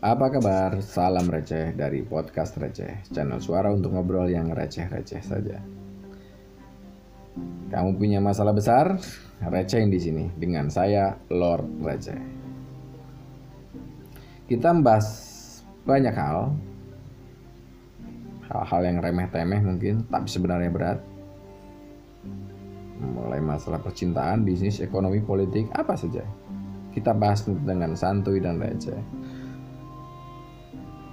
Apa kabar? Salam receh dari podcast receh, channel suara untuk ngobrol yang receh-receh saja. Kamu punya masalah besar? Recehin di sini dengan saya Lord Receh. Kita membahas banyak hal, hal-hal yang remeh-temeh mungkin, tapi sebenarnya berat. Mulai masalah percintaan, bisnis, ekonomi, politik, apa saja. Kita bahas dengan santuy dan receh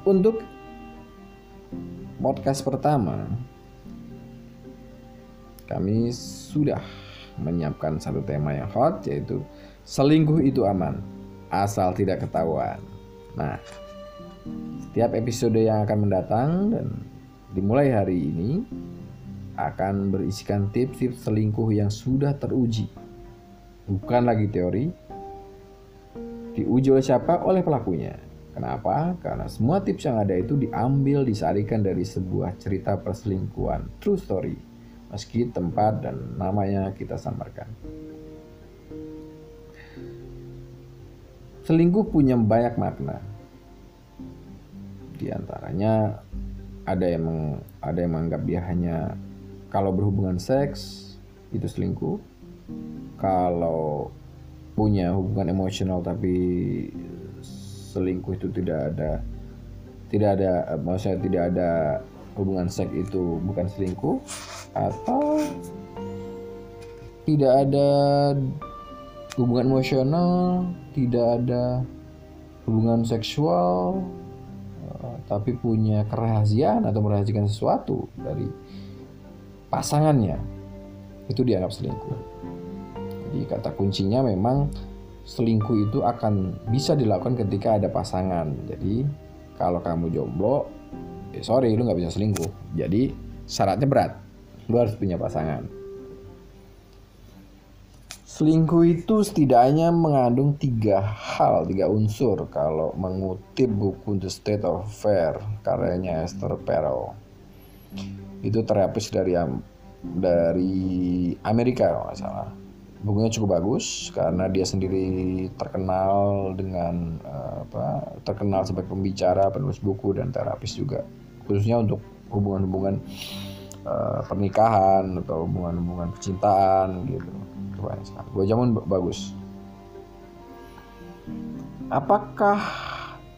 untuk podcast pertama, kami sudah menyiapkan satu tema yang hot yaitu selingkuh itu aman asal tidak ketahuan. Nah, setiap episode yang akan mendatang dan dimulai hari ini akan berisikan tips-tips selingkuh yang sudah teruji. Bukan lagi teori. Diuji oleh siapa? Oleh pelakunya. Kenapa? Karena semua tips yang ada itu diambil disarikan dari sebuah cerita perselingkuhan, true story, meski tempat dan namanya kita samarkan. Selingkuh punya banyak makna. Di antaranya ada yang meng, ada yang menganggap dia hanya kalau berhubungan seks itu selingkuh. Kalau punya hubungan emosional tapi selingkuh itu tidak ada tidak ada maksudnya tidak ada hubungan seks itu bukan selingkuh atau tidak ada hubungan emosional tidak ada hubungan seksual eh, tapi punya kerahasiaan atau merahasiakan sesuatu dari pasangannya itu dianggap selingkuh. Jadi kata kuncinya memang selingkuh itu akan bisa dilakukan ketika ada pasangan. Jadi kalau kamu jomblo, ya sorry lu nggak bisa selingkuh. Jadi syaratnya berat, lu harus punya pasangan. Selingkuh itu setidaknya mengandung tiga hal, tiga unsur kalau mengutip buku The State of Affair karyanya Esther Perel. Itu terapis dari dari Amerika kalau nggak salah bukunya cukup bagus karena dia sendiri terkenal dengan uh, apa terkenal sebagai pembicara penulis buku dan terapis juga. Khususnya untuk hubungan-hubungan uh, pernikahan atau hubungan-hubungan percintaan gitu. Gue jaman bagus. Apakah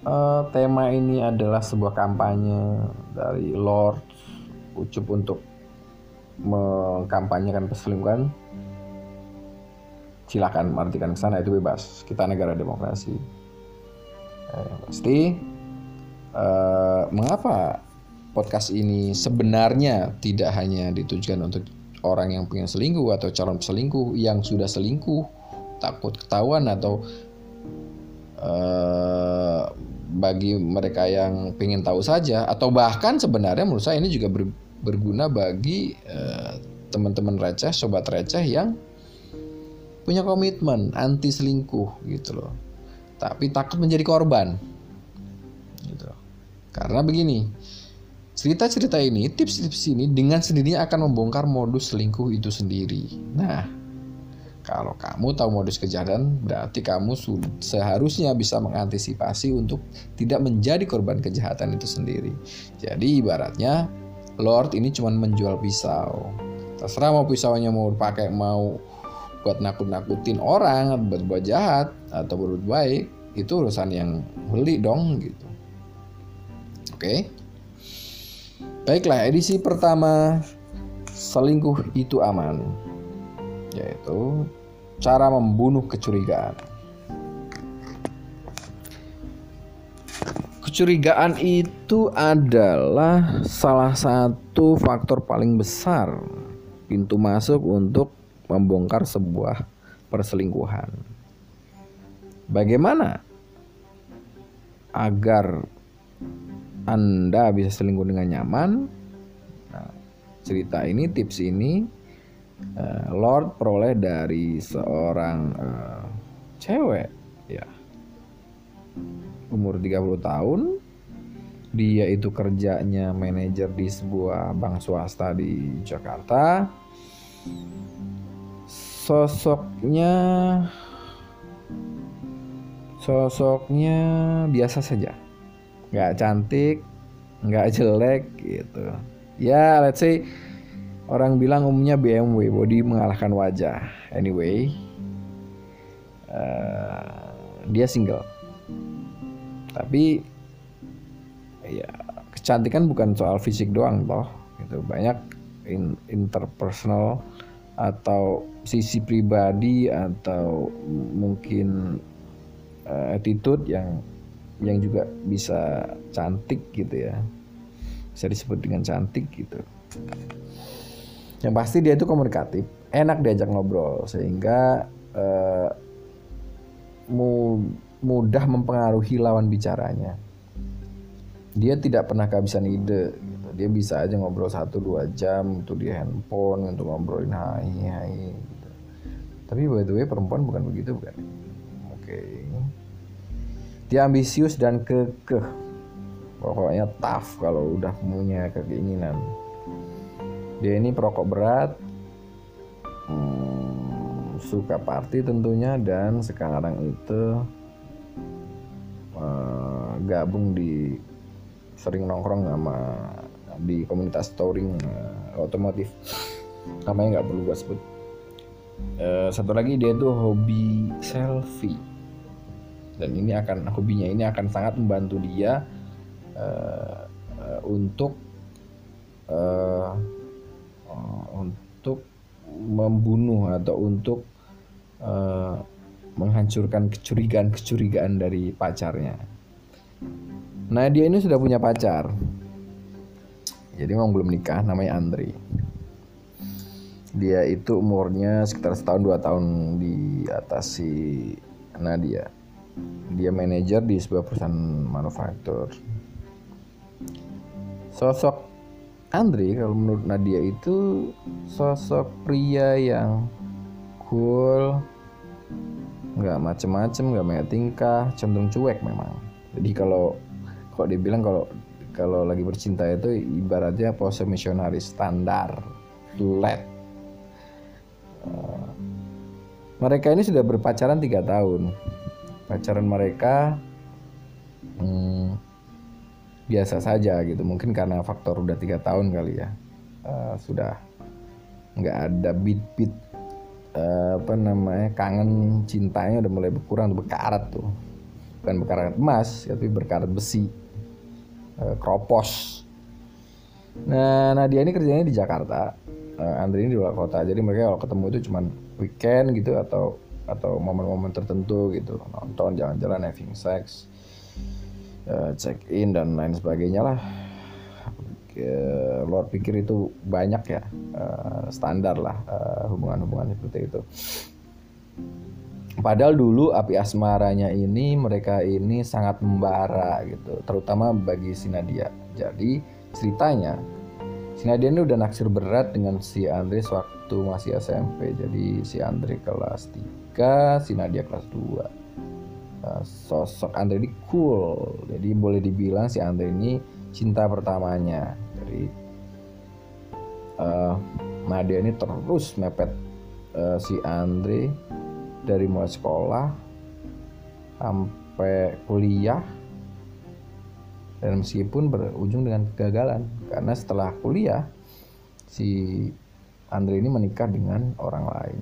uh, tema ini adalah sebuah kampanye dari Lord Ucup untuk mengkampanyekan perselingkuhan silakan artikan ke sana itu bebas. Kita negara demokrasi. Eh, pasti eh, mengapa podcast ini sebenarnya tidak hanya ditujukan untuk orang yang punya selingkuh atau calon selingkuh yang sudah selingkuh takut ketahuan atau eh, bagi mereka yang ingin tahu saja atau bahkan sebenarnya menurut saya ini juga ber, berguna bagi eh, teman-teman receh sobat receh yang punya komitmen anti selingkuh gitu loh. Tapi takut menjadi korban. Gitu karena begini cerita-cerita ini tips-tips ini dengan sendirinya akan membongkar modus selingkuh itu sendiri. Nah kalau kamu tahu modus kejahatan berarti kamu seharusnya bisa mengantisipasi untuk tidak menjadi korban kejahatan itu sendiri. Jadi ibaratnya Lord ini cuma menjual pisau. Terserah mau pisaunya mau pakai mau buat nakut-nakutin orang buat buat jahat atau berbuat baik itu urusan yang beli dong gitu. Oke? Baiklah edisi pertama selingkuh itu aman. Yaitu cara membunuh kecurigaan. Kecurigaan itu adalah salah satu faktor paling besar pintu masuk untuk membongkar sebuah perselingkuhan. Bagaimana agar Anda bisa selingkuh dengan nyaman? Nah, cerita ini, tips ini uh, Lord peroleh dari seorang uh, cewek ya. Umur 30 tahun. Dia itu kerjanya manajer di sebuah bank swasta di Jakarta sosoknya sosoknya biasa saja. Nggak cantik nggak jelek gitu. Ya let's say orang bilang umumnya BMW body mengalahkan wajah. Anyway uh, dia single. Tapi ya kecantikan bukan soal fisik doang toh gitu. Banyak in, interpersonal atau sisi pribadi atau mungkin uh, attitude yang yang juga bisa cantik gitu ya bisa disebut dengan cantik gitu yang pasti dia itu komunikatif enak diajak ngobrol sehingga uh, mudah mempengaruhi lawan bicaranya dia tidak pernah kehabisan ide gitu. dia bisa aja ngobrol satu dua jam itu di handphone untuk ngobrolin hai hai. Tapi by the way perempuan bukan begitu bukan? Oke. Okay. dia ambisius dan kekeh. Pokoknya tough kalau udah punya keinginan dia ini perokok berat hmm, suka party tentunya dan sekarang itu uh, gabung di sering nongkrong sama di komunitas touring uh, otomotif. Namanya nggak perlu gue sebut uh, satu lagi dia tuh hobi selfie dan ini akan hobinya ini akan sangat membantu dia uh, uh, untuk uh, untuk membunuh atau untuk uh, menghancurkan kecurigaan-kecurigaan dari pacarnya. Nah dia ini sudah punya pacar, jadi memang belum nikah, namanya Andri. Dia itu umurnya sekitar setahun dua tahun di atas si Nadia. Dia manajer di sebuah perusahaan manufaktur. Sosok Andri kalau menurut Nadia itu sosok pria yang cool nggak macem-macem nggak banyak tingkah cenderung cuek memang. Jadi kalau kok dibilang kalau kalau lagi bercinta itu ibaratnya pose misionaris standar flat mereka ini sudah berpacaran tiga tahun. Pacaran mereka hmm, biasa saja gitu. Mungkin karena faktor udah tiga tahun kali ya. Uh, sudah nggak ada beat beat uh, apa namanya kangen cintanya udah mulai berkurang berkarat tuh. Bukan berkarat emas tapi berkarat besi. Uh, kropos nah Nadia ini kerjanya di Jakarta uh, Andri ini di luar kota. Jadi mereka kalau ketemu itu cuman weekend gitu atau atau momen-momen tertentu gitu. Nonton jalan-jalan having sex uh, check in dan lain sebagainya lah. Luar pikir itu banyak ya. Uh, standar lah uh, hubungan-hubungan seperti itu. Padahal dulu api asmaranya ini mereka ini sangat membara gitu. Terutama bagi si Nadia. Jadi ceritanya si Nadia ini udah naksir berat dengan si Andre waktu masih SMP jadi si Andre kelas 3 si Nadia kelas 2 Eh, sosok Andre ini cool. Jadi boleh dibilang si Andre ini cinta pertamanya. Dari uh, Nadia ini terus mepet uh, si Andre dari mulai sekolah sampai kuliah dan meskipun berujung dengan kegagalan karena setelah kuliah si Andre ini menikah dengan orang lain.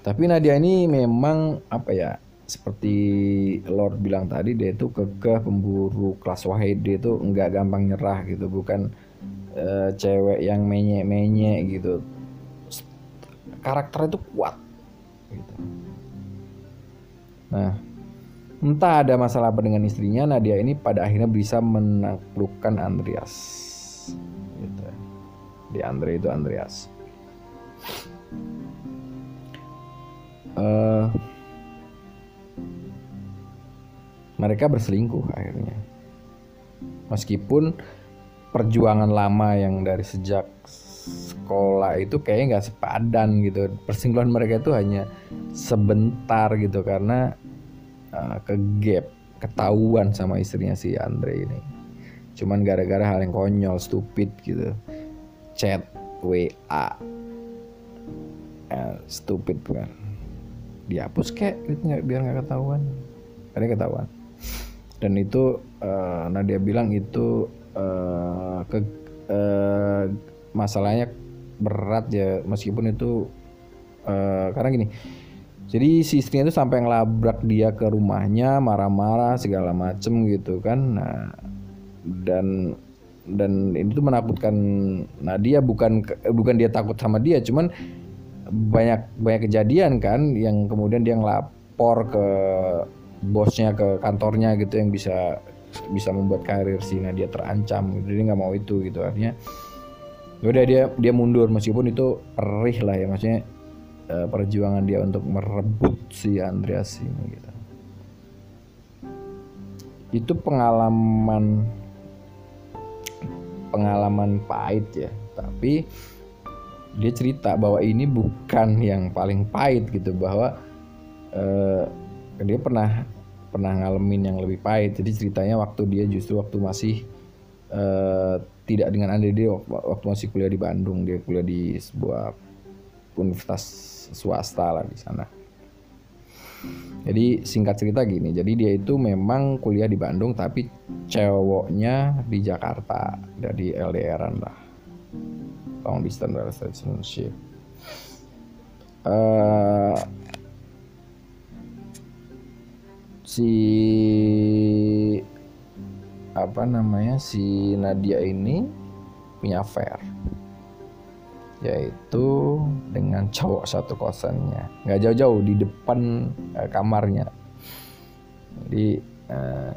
Tapi Nadia ini memang apa ya seperti Lord bilang tadi dia itu kekeh pemburu kelas wahid dia itu nggak gampang nyerah gitu. Bukan uh, cewek yang menye-menye gitu. Karakter itu kuat gitu. Nah, entah ada masalah apa dengan istrinya, Nadia ini pada akhirnya bisa menaklukkan Andreas. Gitu. Di Andre itu Andreas uh, mereka berselingkuh akhirnya meskipun perjuangan lama yang dari sejak sekolah itu kayaknya nggak sepadan gitu perselingkuhan mereka itu hanya sebentar gitu karena uh, ke gap ketahuan sama istrinya si Andre ini. Cuman gara-gara hal yang konyol stupid gitu. Chat WA eh, stupid kan dihapus kek gitu biar nggak ketahuan. Ada ketahuan. Dan itu uh, Nadia bilang itu uh, ke uh, masalahnya berat ya. Meskipun itu uh, karena gini jadi si istrinya itu sampai ngelabrak dia ke rumahnya marah-marah segala macem gitu kan. Nah dan dan ini tuh menakutkan Nadia bukan bukan dia takut sama dia cuman banyak banyak kejadian kan yang kemudian dia ngelapor ke bosnya ke kantornya gitu yang bisa bisa membuat karir si Nadia terancam jadi dia nggak mau itu gitu artinya ya udah dia dia mundur meskipun itu perih lah ya maksudnya uh, perjuangan dia untuk merebut si Andreas ini gitu. Itu pengalaman pengalaman pahit ya. Tapi dia cerita bahwa ini bukan yang paling pahit gitu. Bahwa uh, dia pernah pernah ngalamin yang lebih pahit. Jadi ceritanya waktu dia justru waktu masih uh, tidak dengan Andre dia waktu masih kuliah di Bandung. Dia kuliah di sebuah universitas swasta lah di sana. Jadi singkat cerita gini jadi dia itu memang kuliah di Bandung tapi ceweknya di Jakarta jadi LDRan lah. Long distance relationship. Uh, si apa namanya si Nadia ini punya affair yaitu dengan cowok satu kosannya. Nggak jauh-jauh di depan uh, kamarnya. Jadi uh,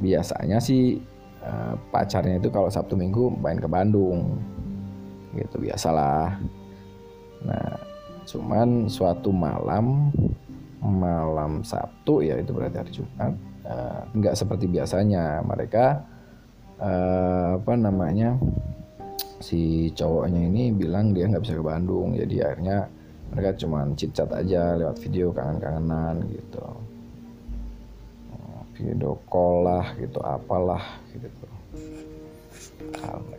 biasanya sih uh, pacarnya itu kalau Sabtu Minggu main ke Bandung. Gitu biasalah. Nah cuman suatu malam malam Sabtu ya itu berarti hari Jumat uh, nggak seperti biasanya. Mereka uh, apa namanya si cowoknya ini bilang dia nggak bisa ke Bandung. Jadi akhirnya mereka cuma cicat aja lewat video kangen-kangenan gitu. Video call lah gitu apalah gitu.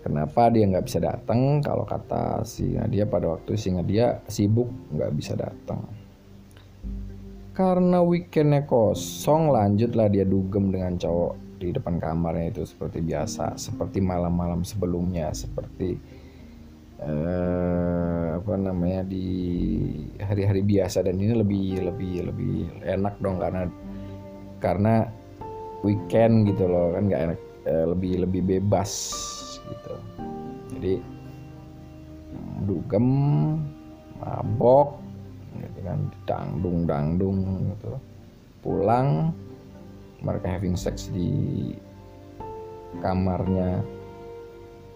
Kenapa dia nggak bisa datang kalau kata si Nadia pada waktu si Nadia sibuk nggak bisa datang karena weekendnya kosong lanjutlah dia dugem dengan cowok di depan kamarnya itu seperti biasa seperti malam-malam sebelumnya seperti uh, apa namanya di hari-hari biasa. Dan ini lebih lebih lebih enak dong karena karena weekend gitu loh kan nggak enak uh, lebih lebih bebas gitu. Jadi dugem mabok gitu kan dangdung dangdung gitu. Pulang mereka having sex di kamarnya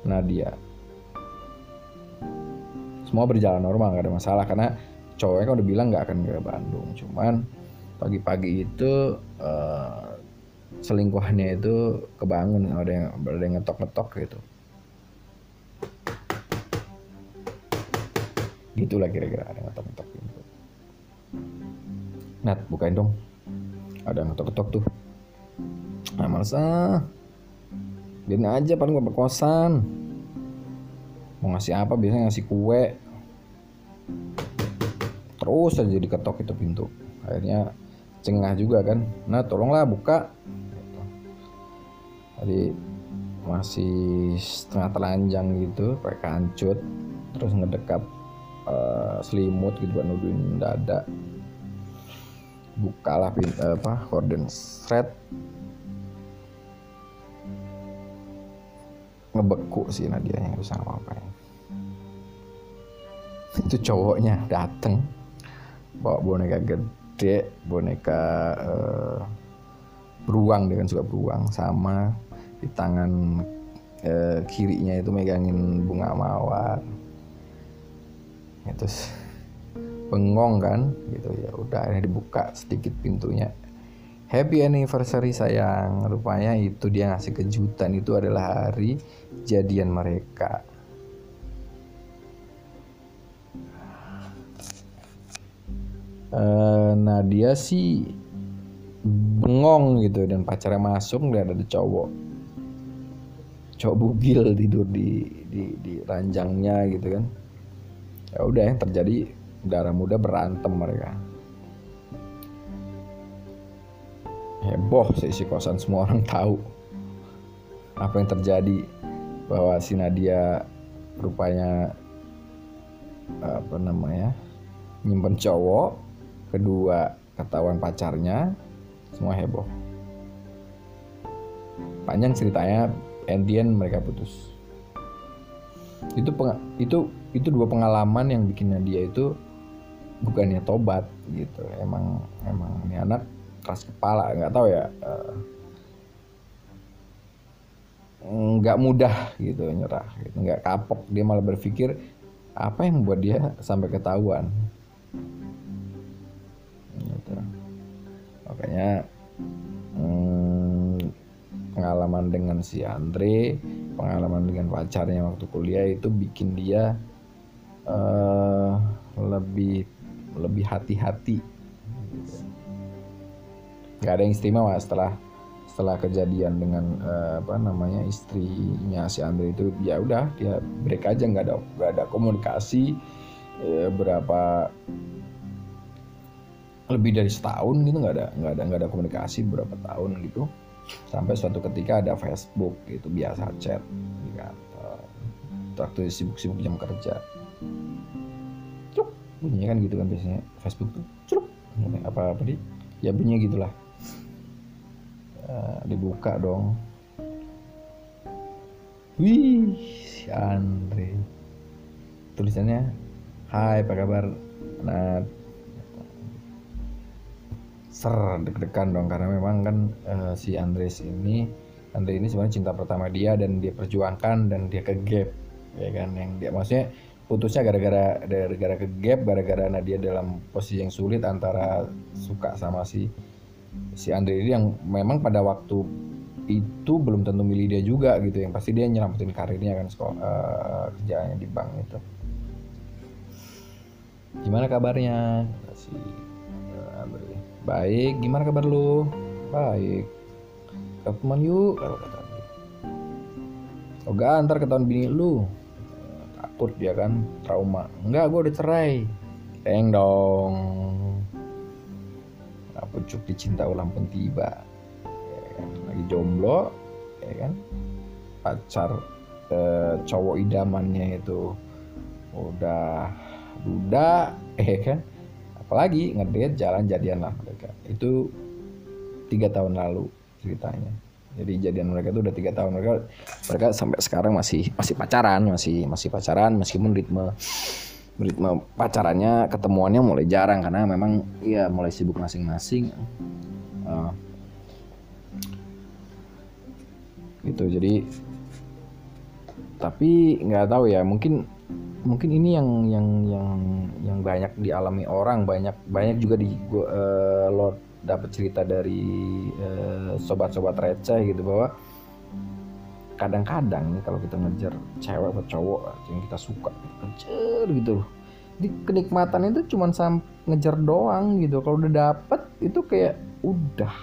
Nadia. Semua berjalan normal gak ada masalah karena cowoknya kan udah bilang nggak akan ke Bandung. Cuman pagi-pagi itu uh, selingkuhannya itu kebangun ada yang ada yang ngetok-ngetok gitu. Gitulah kira-kira ada ngetok-ngetok pintu Nat bukain dong. Ada ngetok-ngetok tuh nah males ah. Biarin aja paling gue berkosan. Mau ngasih apa? Biasanya ngasih kue. Terus aja diketok itu pintu. Akhirnya cengah juga kan. Nah tolonglah buka. Jadi masih setengah telanjang gitu pakai kancut. Terus ngedekap uh, selimut gitu buat nutupin dada. Bukalah pin apa korden thread ngebeku sih Nadia yang bisa ngapain itu cowoknya dateng bawa boneka gede boneka uh, beruang dengan suka beruang sama di tangan uh, kirinya itu megangin bunga mawar. Itu bengong kan gitu. Ya udah ini dibuka sedikit pintunya happy anniversary sayang. Rupanya itu dia ngasih kejutan. Itu adalah hari jadian mereka. Uh, nah dia sih bengong gitu. Dan pacarnya masuk lihat ada cowok. Cowok bugil tidur di di di ranjangnya gitu kan. Ya udah yang terjadi darah muda berantem mereka heboh seisi kosan semua orang tahu apa yang terjadi bahwa si Nadia rupanya apa namanya nyimpen cowok kedua ketahuan pacarnya semua heboh. Panjang ceritanya Endian mereka putus. Itu peng, itu itu dua pengalaman yang bikin Nadia itu bukannya tobat gitu. Emang emang ini anak keras kepala nggak tahu ya uh, nggak mudah gitu nyerah gitu. Nggak kapok dia malah berpikir apa yang membuat dia sampai ketahuan? Gitu. makanya hmm, pengalaman dengan si Andre pengalaman dengan pacarnya waktu kuliah itu bikin dia uh, lebih lebih hati-hati nggak ada yang istimewa setelah setelah kejadian dengan uh, apa namanya istrinya si Andre itu ya udah dia break aja nggak ada nggak ada komunikasi ya, berapa lebih dari setahun gitu nggak ada nggak ada nggak ada komunikasi berapa tahun gitu. Sampai suatu ketika ada Facebook gitu biasa chat di kantor. Waktu sibuk-sibuk jam kerja. Cuk bunyinya kan gitu kan biasanya Facebook tuh cuk apa apa di ya bunyinya gitulah uh, dibuka dong. Wih si Andre. Tulisannya Hai apa kabar? Nah ser deg-degan dong karena memang kan uh, si Andres ini Andre ini sebenarnya cinta pertama dia dan dia perjuangkan dan dia ke gap ya kan? Yang dia maksudnya putusnya gara-gara gara-gara ke gap gara-gara Nadia dalam posisi yang sulit antara suka sama si si Andre ini yang memang pada waktu itu belum tentu milih dia juga gitu. Yang pasti dia nyelamatin karirnya kan sekolah uh, kerjaannya di bank itu. Gimana kabarnya? Si Andre. Baik. Gimana kabar lu? Baik. Ketemuan yuk kalau kata Oh gak ntar ketahuan bini lu. Takut dia kan Trauma. Enggak gue udah cerai. Teng dong pucuk dicinta ulang pun tiba. Ya kan? lagi jomblo ya kan? Pacar eh, cowok idamannya itu udah duda eh kan? Apalagi ngedate jalan jadian lah mereka. Itu tiga tahun lalu ceritanya. Jadi jadian mereka itu udah tiga tahun. Mereka mereka sampai sekarang masih masih pacaran masih masih pacaran meskipun ritme ritme pacarannya ketemuannya mulai jarang karena memang ya mulai sibuk masing-masing. Uh, gitu jadi tapi nggak tahu ya mungkin mungkin ini yang yang yang yang banyak dialami orang banyak banyak juga di uh, lo dapat cerita dari uh, sobat-sobat receh gitu bahwa kadang-kadang nih kalau kita ngejar cewek atau cowok yang kita suka ngejar gitu di kenikmatan itu cuma sam ngejar doang gitu. Kalau udah dapet itu kayak udah.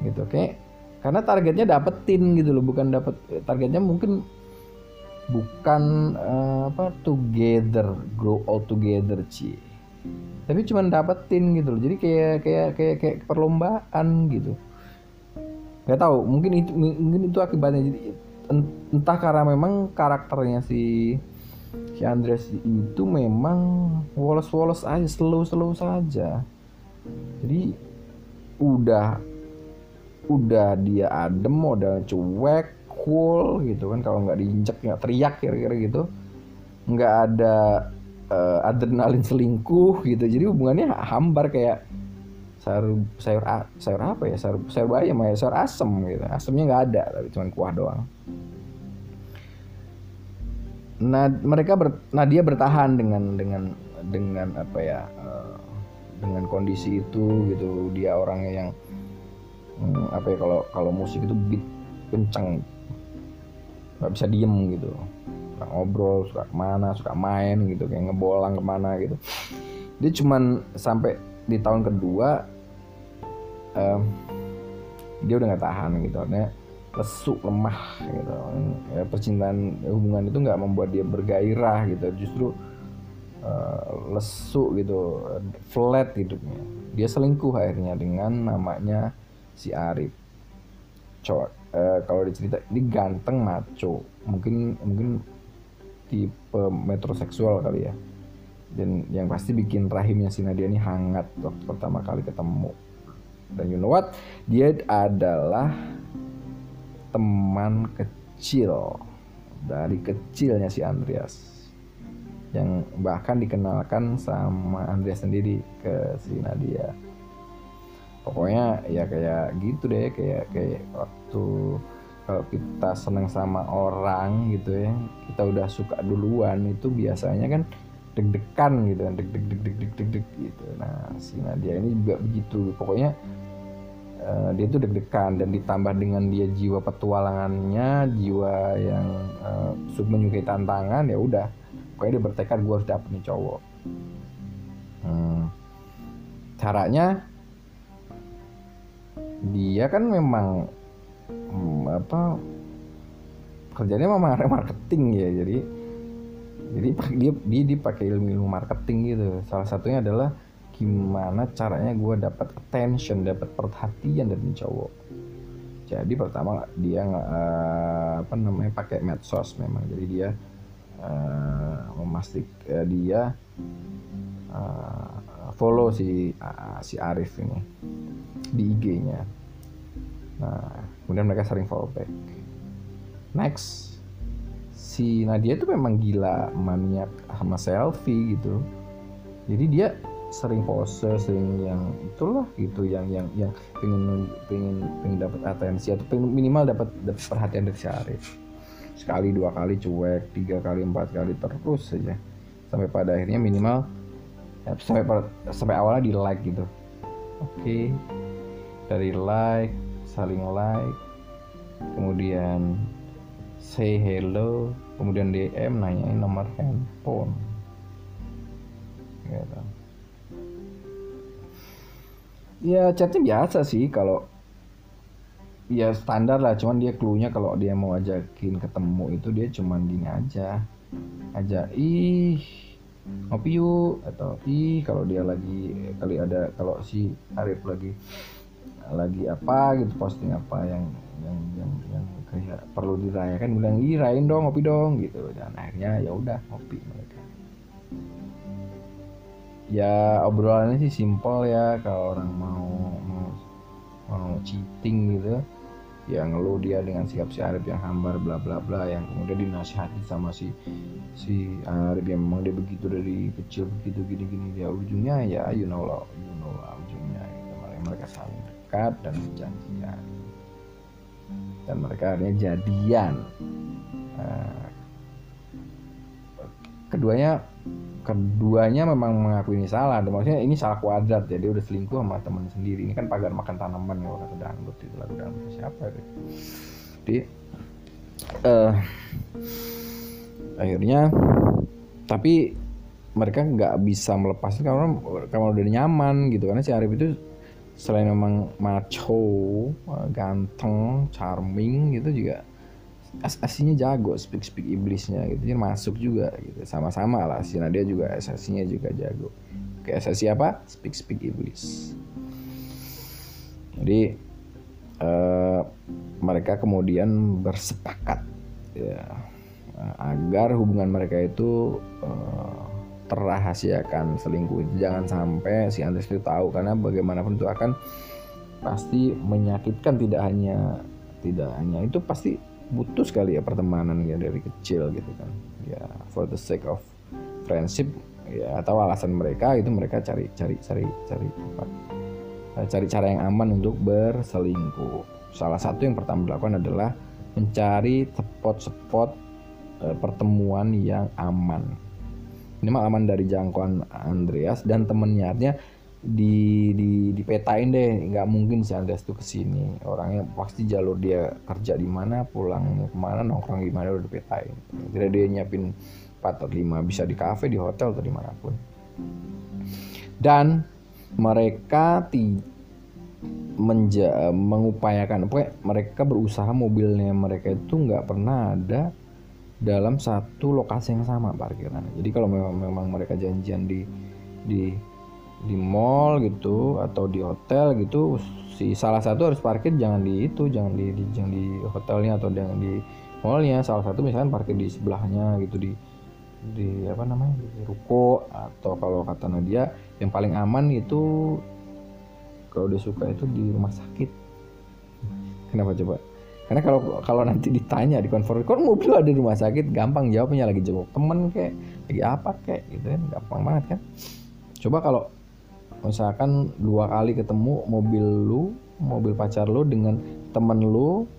Gitu kayak karena targetnya dapetin gitu loh bukan dapet targetnya mungkin bukan uh, apa together grow all together cie. Tapi cuma dapetin gitu loh. Jadi kayak kayak kayak kayak perlombaan gitu nggak tahu mungkin itu mungkin itu akibatnya. Jadi entah karena memang karakternya si si Andres itu memang woles-woles aja slow-slow saja. Jadi udah udah dia adem modal cuek cool gitu kan. Kalau nggak diinjek nggak teriak kira-kira gitu. Nggak ada uh, adrenalin selingkuh gitu. Jadi hubungannya hambar kayak sayur sayur sayur apa ya? Sayur sayur bayam ya sayur asem gitu. Asemnya nggak ada tapi cuma kuah doang. Nah mereka ber, nah dia bertahan dengan dengan dengan apa ya uh, dengan kondisi itu gitu. Dia orangnya yang hmm, apa ya kalau kalau musik itu beat kencang nggak bisa diem gitu. Suka ngobrol suka ke mana suka main gitu. Kayak ngebolang ke mana gitu. Dia cuman sampai di tahun kedua um, dia udah nggak tahan gitu artinya lesu lemah gitu. Ya, percintaan hubungan itu nggak membuat dia bergairah gitu justru uh, lesu gitu flat hidupnya. Dia selingkuh akhirnya dengan namanya si Arif. Cowok uh, kalau dicerita ini ganteng maco. Mungkin mungkin tipe metroseksual kali ya. Dan yang pasti bikin rahimnya si Nadia ini hangat waktu pertama kali ketemu dan you know what? Dia adalah teman kecil. Dari kecilnya si Andreas. Yang bahkan dikenalkan sama Andreas sendiri ke si Nadia. Pokoknya ya kayak gitu deh kayak kayak waktu kalau kita seneng sama orang gitu ya kita udah suka duluan itu biasanya kan deg-degan gitu kan deg deg deg deg deg deg deg gitu. Nah si Nadia ini juga begitu. Pokoknya uh, dia tuh deg-degan dan ditambah dengan dia jiwa petualangannya jiwa yang uh, menyukai tantangan ya udah. Pokoknya dia bertekad gue harus dapet nih cowok. Hmm, caranya dia kan memang hmm, apa kerjanya memang marketing ya jadi jadi dia dia dipakai ilmu ilmu marketing gitu. Salah satunya adalah gimana caranya gue dapat attention dapat perhatian dari cowok. Jadi pertama dia uh, apa namanya pakai medsos memang. Jadi dia uh, memastik uh, dia uh, follow si uh, si Arif ini di IG-nya nah kemudian mereka sering follow back. Next si Nadia itu memang gila maniak sama selfie gitu. Jadi dia sering pose sering yang itulah gitu yang yang yang pengen pengen pengen dapat atensi atau pengen minimal dapat perhatian dari Syarif sekali dua kali cuek tiga kali empat kali terus saja. Sampai pada akhirnya minimal ya, sampai sampai awalnya di like gitu. Oke. Okay. dari like saling like kemudian say hello kemudian DM nanyain nomor handphone. Gitu ya chatnya biasa sih kalau ya standar lah cuman dia cluenya kalau dia mau ajakin ketemu itu dia cuman gini aja. Aja ih ngopi yuk atau ih kalau dia lagi kali ada kalau si Arif lagi lagi apa gitu posting apa yang yang yang yang kayak perlu dirayakan bilang irain dong ngopi dong gitu. Dan akhirnya ya udah ngopi mereka. Ya obrolannya sih simpel ya kalau orang mau mau mau cheating gitu ya ngeluh dia dengan sikap si Arif yang hambar bla bla bla yang kemudian dinasihati sama si si Arif yang memang dia begitu dari kecil begitu gini gini ya ujungnya ya you know lah you know lah ujungnya gitu. mereka saling dekat dan berjanjian dan mereka akhirnya jadian. Nah, keduanya keduanya memang mengaku ini salah. Maksudnya ini salah kuadrat ya. Dia udah selingkuh sama temen sendiri. Ini kan pagar makan tanaman ya kata dangdut itu lagu dangdut siapa itu? Jadi uh, akhirnya tapi mereka nggak bisa melepaskan karena karena udah nyaman gitu. Karena si Arif itu selain memang macho ganteng charming gitu juga as aslinya jago speak speak iblisnya gitu. Jadi masuk juga gitu. Sama-sama lah si Nadia juga asasinya juga jago. Oke asasi apa speak speak iblis jadi uh, mereka kemudian bersepakat ya agar hubungan mereka itu uh, terrahasiakan selingkuh jangan sampai si Andres itu tahu karena bagaimanapun itu akan pasti menyakitkan tidak hanya tidak hanya itu pasti butuh sekali ya pertemanan ya dari kecil gitu kan. Ya for the sake of friendship ya atau alasan mereka itu mereka cari cari cari cari tempat. Eh, cari cara yang aman untuk berselingkuh. Salah satu yang pertama dilakukan adalah mencari spot-spot uh, pertemuan yang aman ini mah aman dari jangkauan Andreas dan temennya. Artinya di di dipetain deh. Nggak mungkin si Andreas tuh ke sini. Orangnya pasti jalur dia kerja di mana pulang ke mana nongkrong gimana udah dipetain. Tidak dia nyiapin 4 atau 5 bisa di kafe di hotel atau di mana pun. Dan mereka ti menja mengupayakan. Mereka berusaha mobilnya mereka itu nggak pernah ada dalam satu lokasi yang sama parkiran. Jadi kalau memang, memang mereka janjian di di di mall gitu atau di hotel gitu si salah satu harus parkir jangan di itu jangan di, di jangan di hotelnya atau jangan di mallnya. Salah satu misalnya parkir di sebelahnya gitu di di apa namanya di ruko. Atau kalau kata Nadia yang paling aman itu kalau dia suka itu di rumah sakit. Kenapa coba karena kalau kalau nanti ditanya di konfirmasi kok mobil ada di rumah sakit? Gampang jawabnya lagi jenguk temen kayak lagi apa kayak gitu kan. Gampang banget kan. Coba kalau misalkan dua kali ketemu mobil lu mobil pacar lu dengan temen lu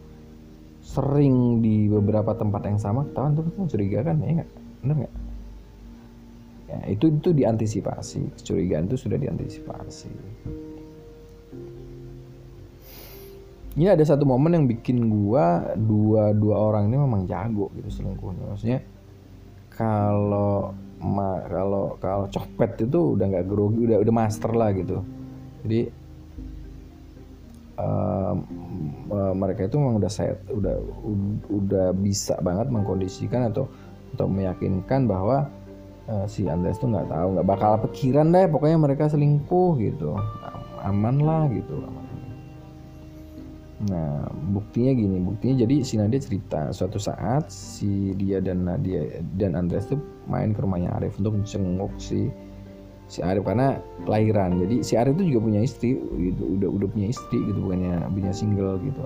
sering di beberapa tempat yang sama ketahuan tuh curiga kan ya nggak? Bener nggak? Ya itu itu diantisipasi. Kecurigaan itu sudah diantisipasi ini ada satu momen yang bikin gua dua dua orang ini memang jago gitu selingkuhnya. Maksudnya kalau ma, kalau kalau copet itu udah nggak grogi udah udah master lah gitu. Jadi uh, uh, mereka itu memang udah set udah udah bisa banget mengkondisikan atau atau meyakinkan bahwa uh, si Andres tuh nggak tahu nggak bakal pikiran deh pokoknya mereka selingkuh gitu. Aman lah gitu aman Nah, buktinya gini, buktinya jadi si Nadia cerita suatu saat si dia dan Nadia dan Andreas tuh main ke rumahnya Arif untuk jenguk si si Arif karena lahiran. Jadi si Arif itu juga punya istri, gitu, udah udah punya istri gitu, bukannya punya single gitu.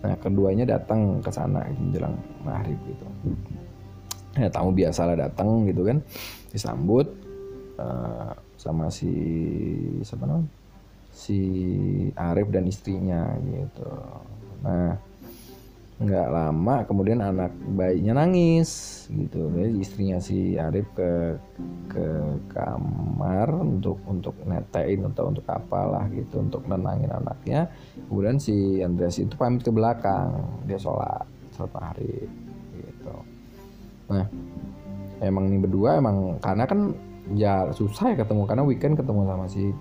Nah, keduanya datang ke sana gitu, menjelang maghrib gitu. Ya, tamu biasa lah datang gitu kan, disambut uh, sama si siapa namanya? Si Arif dan istrinya gitu. Nah, nggak lama kemudian anak bayinya nangis gitu. Jadi istrinya si Arif ke ke kamar untuk untuk netein atau untuk apalah gitu untuk nenangin anaknya. Kemudian si Andreas itu pamit ke belakang, dia sholat sholat maghrib gitu. Nah, emang ini berdua emang karena kan ya susah ya ketemu karena weekend ketemu sama si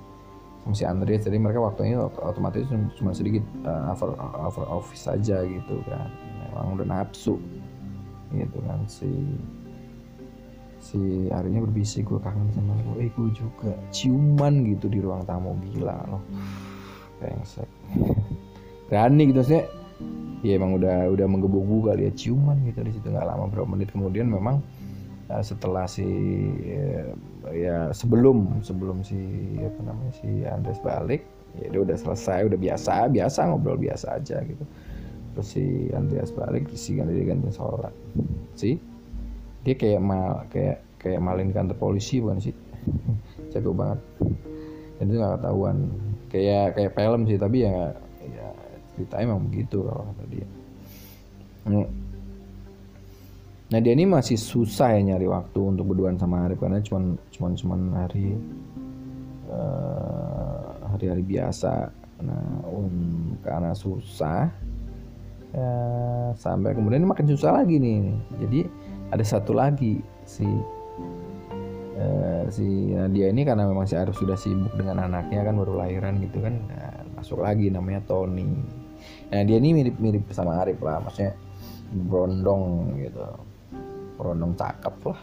si Andreas jadi mereka waktunya otomatis cuma sedikit uh, over, over office saja gitu kan. Memang udah nafsu gitu kan. Si si harinya berbisik gue kangen sama lo eh gue juga. Ciuman gitu di ruang tamu gila loh. Brengsek berani gitu sih. Ya emang udah udah menggebu-gebu kali ya. Ciuman gitu di situ. Nggak lama berapa menit kemudian memang setelah si uh, ya sebelum sebelum si apa namanya si Andres balik ya dia udah selesai udah biasa biasa ngobrol biasa aja gitu. Terus si Andreas balik si ganti ganti sholat. Sih dia kayak mal kayak kayak malin kantor polisi bukan sih? Jago banget. Dan itu nggak ketahuan. Kayak kayak film sih tapi ya ya ceritanya emang begitu kalau kata dia. Hmm. Nah dia ini masih susah ya nyari waktu untuk berduaan sama Arif karena cuman cuman cuman hari uh, hari-hari biasa. Nah um, karena susah ya, sampai kemudian makin susah lagi nih. Jadi ada satu lagi si uh, si Nadia ini karena memang si Arif sudah sibuk dengan anaknya kan baru lahiran gitu kan nah, masuk lagi namanya Tony. Nah dia ini mirip-mirip sama Arif lah maksudnya brondong gitu Rondong cakep lah.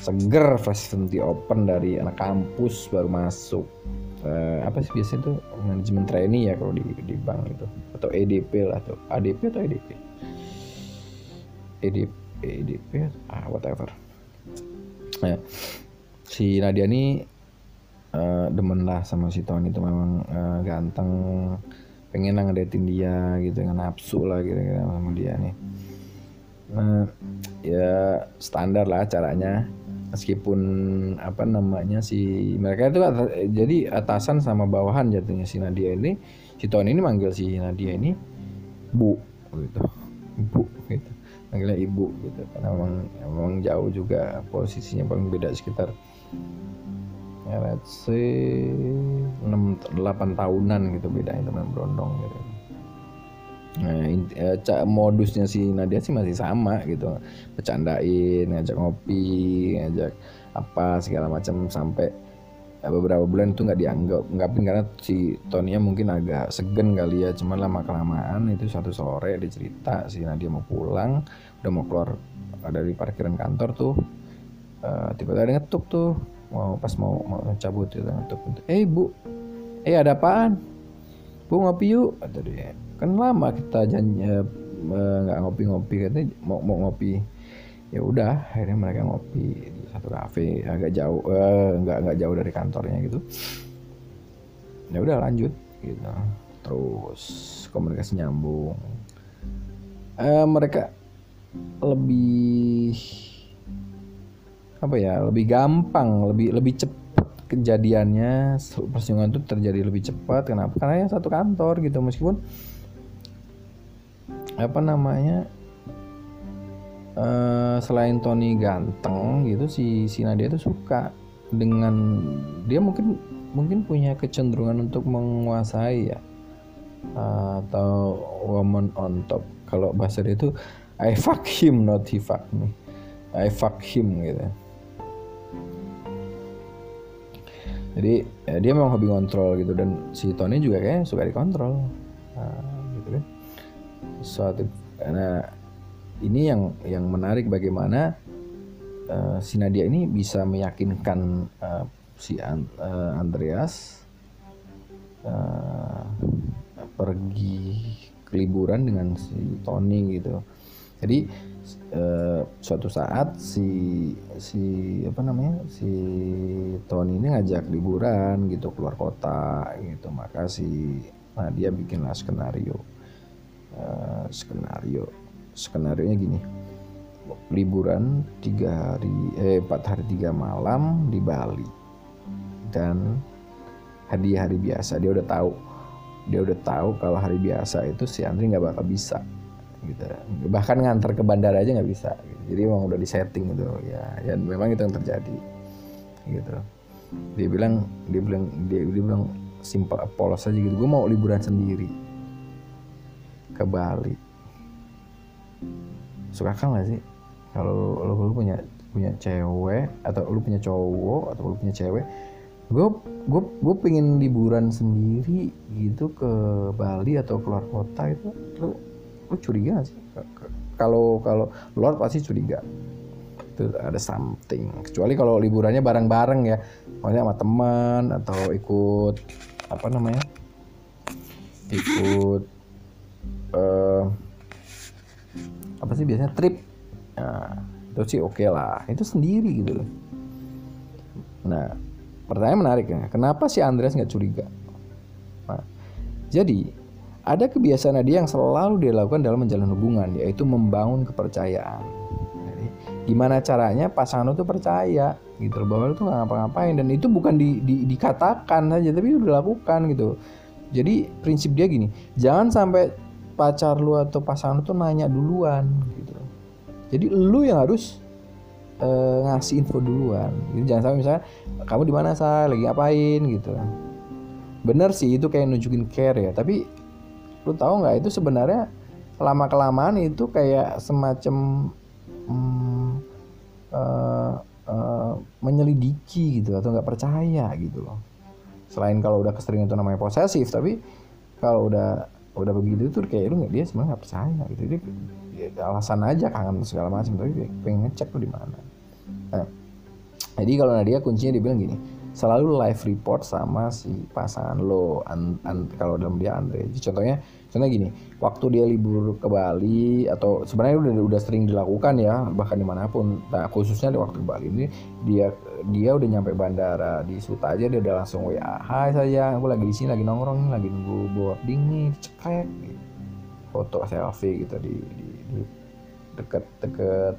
Seger fresh di open dari anak kampus baru masuk. Uh, apa sih biasanya tuh? Manajemen trainee ya kalau di di bank itu atau EDP lah atau ADP atau EDP EDP EDP ah whatever. Nah, si Nadia ini uh, demen lah sama si Tony itu memang uh, ganteng. Pengen lah ngedatin dia gitu nggak nafsu lah gitu, gitu sama dia nih nah ya standar lah caranya. Meskipun apa namanya si mereka itu jadi atasan sama bawahan jatuhnya si Nadia ini. Si Tony ini manggil si Nadia ini bu gitu. Bu gitu. Manggilnya ibu gitu. Karena memang memang jauh juga posisinya paling beda sekitar ya let's say 6 8 tahunan gitu bedanya teman Brondong gitu Nah, uh, modusnya si Nadia sih masih sama gitu. Bercandain, ngajak ngopi, ngajak apa segala macam sampai uh, beberapa bulan itu nggak dianggap nggakpin karena si Tonya mungkin agak segen kali ya. Cuman lama kelamaan itu satu sore dia cerita si Nadia mau pulang udah mau keluar dari parkiran kantor tuh uh, tiba-tiba ada ngetuk tuh mau pas mau mau cabut itu ngetuk. Eh bu eh ada apaan? Bu ngopi yuk kata dia kan lama kita janji eh, nggak uh, ngopi-ngopi katanya mau mau ngopi. Ya udah akhirnya mereka ngopi di satu kafe agak jauh uh, nggak nggak jauh dari kantornya gitu. Ya udah lanjut gitu. Terus komunikasi nyambung. Uh, mereka lebih apa ya lebih gampang lebih lebih cepat kejadiannya. Persinggungan itu terjadi lebih cepat kenapa? Karena ya satu kantor gitu meskipun apa namanya? Uh, selain Tony ganteng gitu si si Nadia itu suka dengan dia mungkin mungkin punya kecenderungan untuk menguasai ya. Uh, atau woman on top. Kalau bahasa dia itu I fuck him not he fuck me. I fuck him gitu. Jadi ya dia memang hobi kontrol gitu dan si Tony juga kayak suka dikontrol. Nah, gitu kan suatu karena ini yang yang menarik bagaimana uh, si Nadia ini bisa meyakinkan uh, si An uh, Andreas uh, pergi liburan dengan si Tony gitu. Jadi uh, suatu saat si si apa namanya si Tony ini ngajak liburan gitu keluar kota gitu. Maka si nah dia bikinlah skenario uh, skenario skenario nya gini. Liburan tiga hari eh empat hari tiga malam di Bali. Dan hadiah hari biasa. Dia udah tahu dia udah tahu kalau hari biasa itu si Andri nggak bakal bisa gitu. Bahkan ngantar ke bandara aja nggak bisa gitu. jadi emang udah disetting gitu ya. Ya memang itu yang terjadi gitu. Dia bilang dia bilang dia, dia bilang simpel polos aja gitu. Gue mau liburan sendiri ke Bali. Suka kan gak sih? Kalau lo, lo punya punya cewek atau lu punya cowok atau lu punya cewek gue gue gue pengen liburan sendiri gitu ke Bali atau keluar kota itu lu lu curiga gak sih? Kalau kalau luar pasti curiga. Itu ada something. Kecuali kalau liburannya bareng-bareng ya. Maksudnya sama teman atau ikut apa namanya? Ikut uh, apa sih biasanya? Trip. Nah, itu sih oke okay lah. Itu sendiri gitu loh. Nah pertanyaan menarik ya. Kenapa si Andreas nggak curiga? Nah, jadi ada kebiasaan dia yang selalu dia lakukan dalam menjalin hubungan yaitu membangun kepercayaan. Jadi, gimana caranya pasangan itu percaya? Gitu loh bahwa itu nggak ngapa-ngapain. Dan itu bukan di, di, dikatakan saja tapi itu dilakukan gitu. Jadi prinsip dia gini, jangan sampai pacar lu atau pasangan lu tuh nanya duluan gitu. Jadi lu yang harus uh, ngasih info duluan. Jadi jangan sampai misalnya kamu di mana saya lagi ngapain gitu. Bener sih itu kayak nunjukin care ya, tapi lu tahu nggak itu sebenarnya lama kelamaan itu kayak semacam hmm, uh, uh, menyelidiki gitu atau nggak percaya gitu loh selain kalau udah keseringan itu namanya posesif tapi kalau udah udah begitu tuh kayak lu nggak dia sebenarnya nggak percaya gitu. Jadi ya, alasan aja kangen segala macam tapi pengen ngecek tuh di mana. Nah, jadi kalau Nadia kuncinya dibilang gini selalu live report sama si pasangan lo an, an, kalau dalam dia Andre. Contohnya contohnya gini waktu dia libur ke Bali atau sebenarnya udah udah sering dilakukan ya bahkan di mana pun. Nah khususnya di waktu Bali ini dia dia udah nyampe bandara. Di Suta aja dia udah langsung WA Hai saya aku lagi di sini lagi nongkrong lagi nunggu boarding nih cekrek. Foto selfie gitu di, di, di deket deket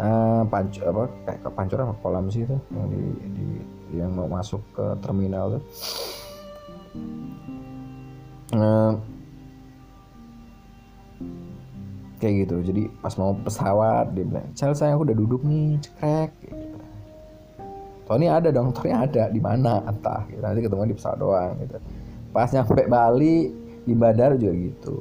uh, pancu apa kayak ke pancur apa kolam sih itu yang di, di yang mau masuk ke terminal tuh. Uh, kayak gitu. Jadi pas mau pesawat dia bilang cel saya aku udah duduk nih cekrek. Gitu. Tony ada dong Tony ada di mana? Entah gitu. nanti ketemu di pesawat doang gitu. Pas nyampe Bali di bandara juga gitu.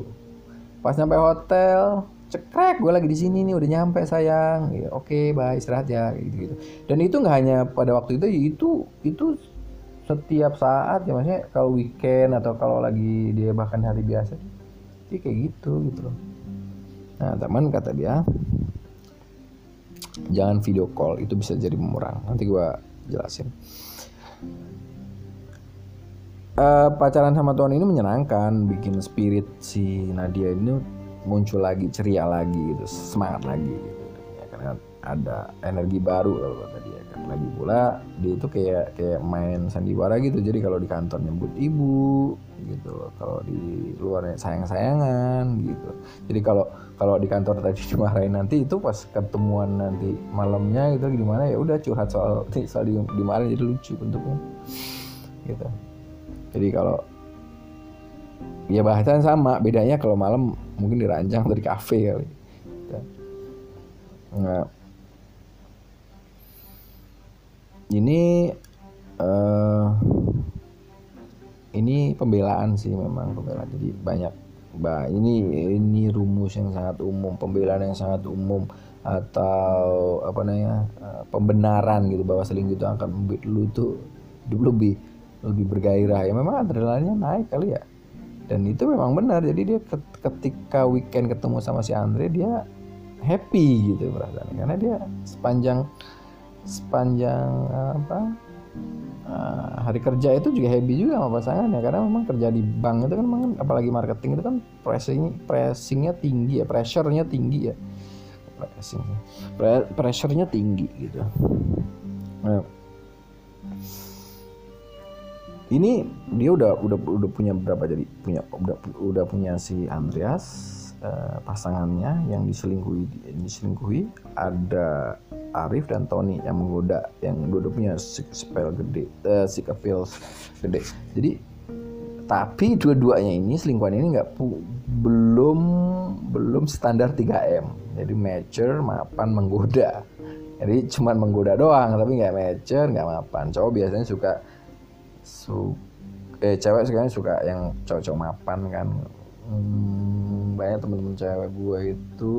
Pas nyampe hotel cekrek gue lagi di sini nih udah nyampe sayang. Ya, oke okay, bye istirahat ya gitu gitu. Dan itu nggak hanya pada waktu itu itu itu setiap saat ya maksudnya kalau weekend atau kalau lagi dia bahkan hari biasa dia kayak gitu gitu loh nah teman kata dia jangan video call itu bisa jadi pemurang nanti gue jelasin. Uh, pacaran sama Tuhan ini menyenangkan bikin spirit si Nadia ini muncul lagi ceria lagi gitu semangat lagi gitu. Ya, karena ada energi baru kalau kata dia kan. Lagi pula dia itu kayak kayak main sandiwara gitu. Jadi kalau di kantor nyebut ibu gitu loh. Kalau di luarnya sayang sayangan gitu. Jadi kalau kalau di kantor tadi dimarahin nanti itu pas ketemuan nanti malamnya gitu gimana ya udah curhat soal soal dimarahin jadi lucu bentuknya. Gitu. Jadi kalau ya bahasanya sama bedanya kalau malam mungkin dirancang dari kafe kali. Nah, ini uh, ini pembelaan sih memang pembelaan. Jadi banyak bah ini ini rumus yang sangat umum pembelaan yang sangat umum atau apa namanya uh, pembenaran gitu bahwa selingkuh itu akan membuat lu tuh hidup lebih lebih bergairah. Ya memang adrenalinnya naik kali ya. Dan itu memang benar. Jadi dia ketika weekend ketemu sama si Andre dia happy gitu perasaan karena dia sepanjang sepanjang apa uh, hari kerja itu juga happy juga sama pasangan ya karena memang kerja di bank itu kan memang apalagi marketing itu kan pressing pressingnya tinggi ya pressurenya tinggi ya. Pressing. Pressurenya tinggi gitu. Nah, ini dia udah udah udah punya berapa jadi? Punya udah udah punya si Andreas uh, pasangannya yang diselingkuhi diselingkuhi ada Arif dan Tony yang menggoda yang dua punya spell gede uh, sick appeal gede. Jadi tapi dua-duanya ini selingkuhan ini nggak belum belum standar 3M jadi mature mapan menggoda. Jadi cuma menggoda doang tapi nggak mature nggak mapan. Cowok biasanya suka su eh cewek sekarang suka yang cowok-cowok mapan kan hmm, banyak temen-temen cewek gue itu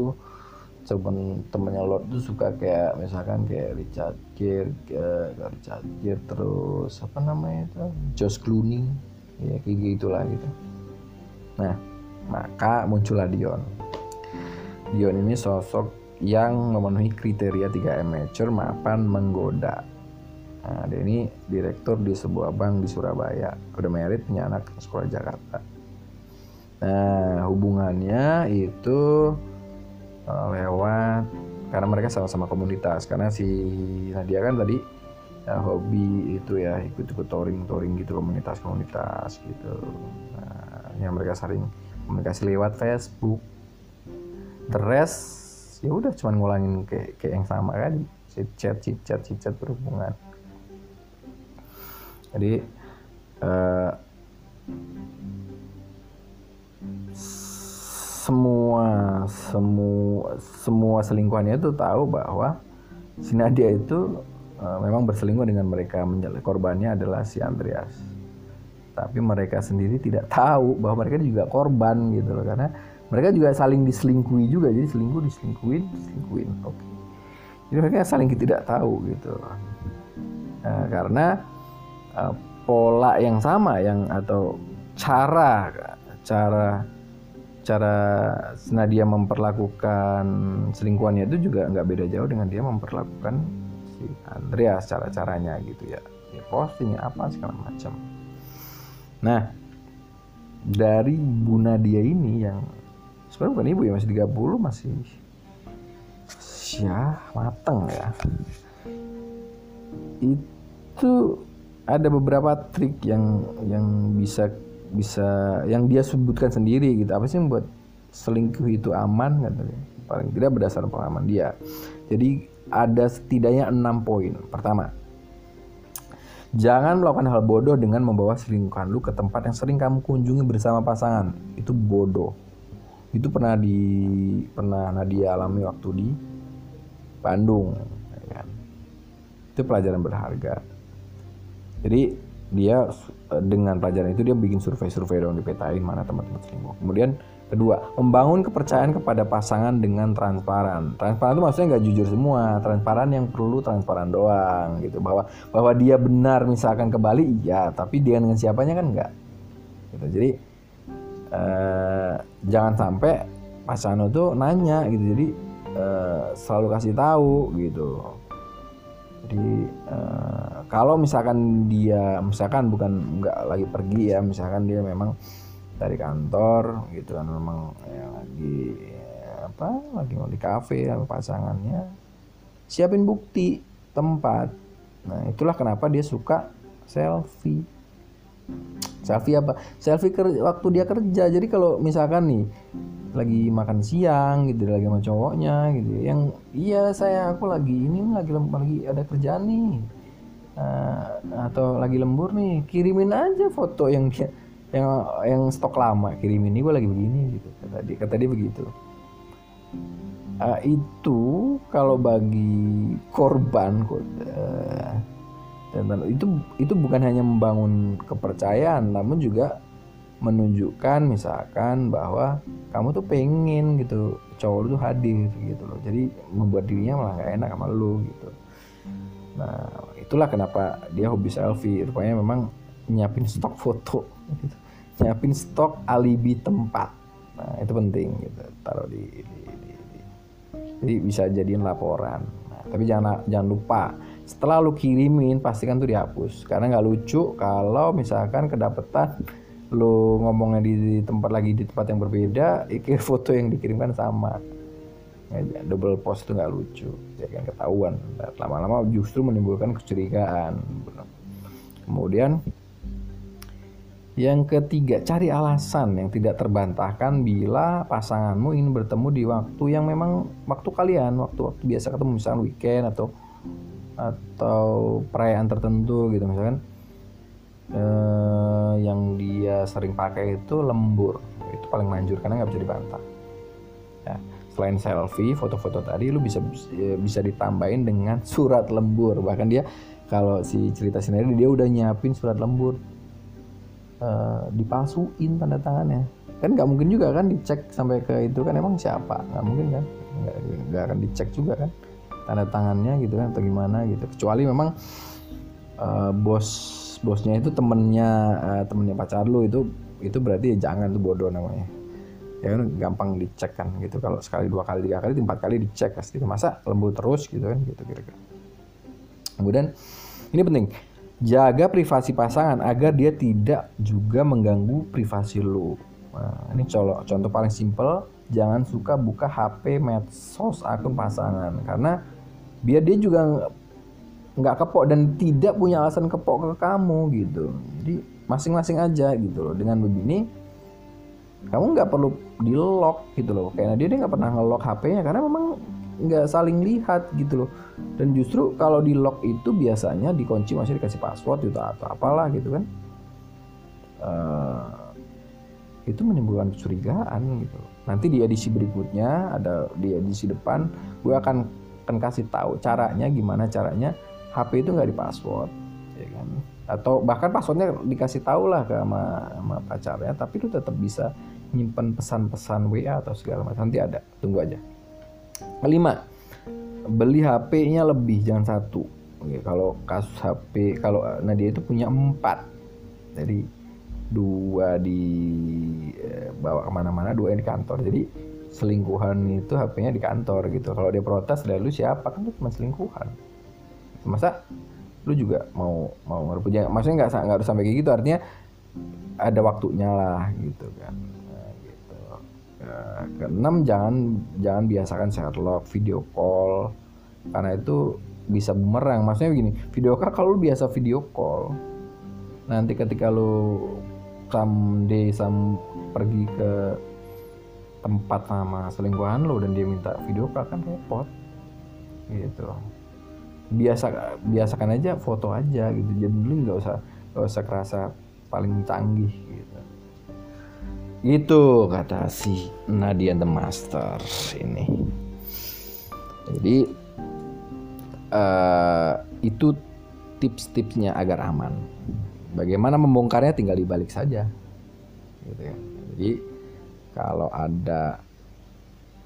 temen temennya Lord tuh suka kayak misalkan kayak Richard Gere kayak Richard Gere terus apa namanya itu? Josh Clooney ya kayak gitulah gitu. Nah maka muncullah Dion. Dion ini sosok yang memenuhi kriteria 3 amateur mapan menggoda. Nah dia ini direktur di sebuah bank di Surabaya. Udah married punya anak sekolah Jakarta nah hubungannya itu uh, lewat karena mereka sama-sama komunitas. Karena si Nadia kan tadi ya, hobi itu ya ikut-ikut touring-touring gitu komunitas-komunitas gitu. Nah, yang mereka sering komunikasi lewat Facebook. The rest ya udah cuman ngulangin kayak kayak yang sama kan chit chat chit chat chit chat berhubungan. Jadi uh, semua semua semua selingkuhannya itu tahu bahwa si Nadia itu uh, memang berselingkuh dengan mereka. Korbannya adalah si Andreas. Tapi mereka sendiri tidak tahu bahwa mereka juga korban gitu loh. Karena mereka juga saling diselingkuhi juga. Jadi selingkuh diselingkuhin diselingkuhin. Oke. Okay. jadi mereka saling tidak tahu gitu nah, karena uh, pola yang sama yang atau cara cara cara Nadia memperlakukan selingkuhannya itu juga nggak beda jauh dengan dia memperlakukan si Andrea cara caranya gitu ya. Ya posting apa segala macam. Nah dari Bu Nadia ini yang sebenarnya bukan ibu ya masih 30 masih ya mateng ya. Itu ada beberapa trik yang yang bisa bisa yang dia sebutkan sendiri gitu. Apa sih yang membuat selingkuh itu aman katanya paling tidak berdasarkan pengalaman dia. Jadi ada setidaknya enam poin. Pertama jangan melakukan hal bodoh dengan membawa selingkuhan lu ke tempat yang sering kamu kunjungi bersama pasangan. Itu bodoh. Itu pernah di pernah Nadia alami waktu di Bandung ya kan? itu pelajaran berharga. Jadi dia dengan pelajaran itu dia bikin survei-survei dong dipetain mana teman-teman selingkuh. Kemudian kedua, membangun kepercayaan kepada pasangan dengan transparan. Transparan itu maksudnya nggak jujur semua, transparan yang perlu transparan doang gitu. Bahwa bahwa dia benar misalkan ke Bali iya, tapi dia dengan siapanya kan enggak. Gitu. Jadi eh, jangan sampai pasangan tuh nanya gitu jadi uh, selalu kasih tahu gitu jadi uh, kalau misalkan dia misalkan bukan nggak lagi pergi ya misalkan dia memang dari kantor gitu kan memang ya, lagi apa lagi mau di kafe sama pasangannya siapin bukti tempat. Nah itulah kenapa dia suka selfie selfie apa? Selfie kerja, waktu dia kerja. Jadi kalau misalkan nih lagi makan siang gitu lagi sama cowoknya gitu yang iya saya aku lagi ini lagi lagi ada kerjaan nih. Uh, atau lagi lembur nih kirimin aja foto yang yang yang stok lama kirimin. Ini gue lagi begini gitu kata dia kata dia begitu. Uh, itu kalau bagi korban uh, dan itu itu bukan hanya membangun kepercayaan namun juga menunjukkan misalkan bahwa kamu tuh pengen gitu cowok lu tuh hadir gitu loh. Jadi membuat dirinya malah gak enak sama lu gitu. Nah itulah kenapa dia hobi selfie. Rupanya memang nyiapin stok foto gitu. nyiapin stok alibi tempat. Nah itu penting gitu taruh di, di, di, di. jadi bisa jadiin laporan. Nah, tapi jangan jangan lupa setelah lu kirimin pastikan tuh dihapus. Karena nggak lucu kalau misalkan kedapetan lu ngomongnya di tempat lagi di tempat yang berbeda ikir foto yang dikirimkan sama. Ya, double post itu nggak lucu. Ya kan ketahuan. Lama-lama justru menimbulkan kecurigaan. Kemudian yang ketiga, cari alasan yang tidak terbantahkan bila pasanganmu ingin bertemu di waktu yang memang waktu kalian, waktu-waktu biasa ketemu misalnya weekend atau atau perayaan tertentu gitu misalkan eh, yang dia sering pakai itu lembur. Itu paling manjur karena nggak bisa dibantah. Ya, selain selfie foto-foto tadi lu bisa bisa ditambahin dengan surat lembur. Bahkan dia kalau si cerita sendiri dia udah nyiapin surat lembur. Eh, dipalsuin tanda tangannya. Kan nggak mungkin juga kan dicek sampai ke itu kan emang siapa? Nggak mungkin kan? Nggak akan dicek juga kan tanda tangannya gitu kan atau gimana gitu. Kecuali memang uh, bos bosnya itu temennya uh, temennya pacar lu itu itu berarti ya jangan tuh bodoh namanya. Ya kan gampang dicek kan gitu. Kalau sekali dua kali tiga kali empat kali dicek pasti. Masa lembut terus gitu kan gitu kira-kira. Kemudian ini penting. Jaga privasi pasangan agar dia tidak juga mengganggu privasi lu. Nah, ini contoh contoh paling simple jangan suka buka HP medsos akun pasangan. Karena biar dia juga nggak kepok dan tidak punya alasan kepok ke kamu gitu. Jadi masing-masing aja gitu loh. Dengan begini kamu nggak perlu di lock gitu loh. Karena dia dia nggak pernah ngelock HP-nya karena memang nggak saling lihat gitu loh. Dan justru kalau di lock itu biasanya dikunci masih dikasih password gitu atau apalah gitu kan. Uh, itu menimbulkan kecurigaan gitu. Nanti di edisi berikutnya ada di edisi depan gue akan akan kasih tahu caranya gimana caranya HP itu nggak di password ya kan? Atau bahkan passwordnya dikasih tahu lah ke sama, sama pacarnya tapi itu tetap bisa nyimpen pesan-pesan WA atau segala macam. Nanti ada tunggu aja. Kelima beli HP-nya lebih jangan satu. Oke, kalau kasus HP kalau Nadia itu punya empat. Jadi dua di eh, bawa ke mana-mana dua di kantor. Jadi selingkuhan itu HP-nya di kantor gitu. Kalau dia protes dari lu siapa? Kan lu cuma selingkuhan. Masa lu juga mau mau ngerebut ya maksudnya nggak nggak harus sampai kayak gitu. Artinya ada waktunya lah gitu kan. Nah, gitu. Nah, keenam jangan jangan biasakan Sherlock video call. Karena itu bisa bumerang. Maksudnya begini video call kalau lu biasa video call nanti ketika lu someday sam pergi ke tempat sama selingkuhan lo dan dia minta video call kan repot. Gitu. Biasa biasakan aja foto aja gitu. Jadi dulu nggak usah nggak usah kerasa paling canggih gitu. Itu kata si Nadia the Master ini. Jadi uh, itu tips-tipsnya agar aman. Bagaimana membongkarnya tinggal dibalik saja. Gitu ya. Jadi kalau ada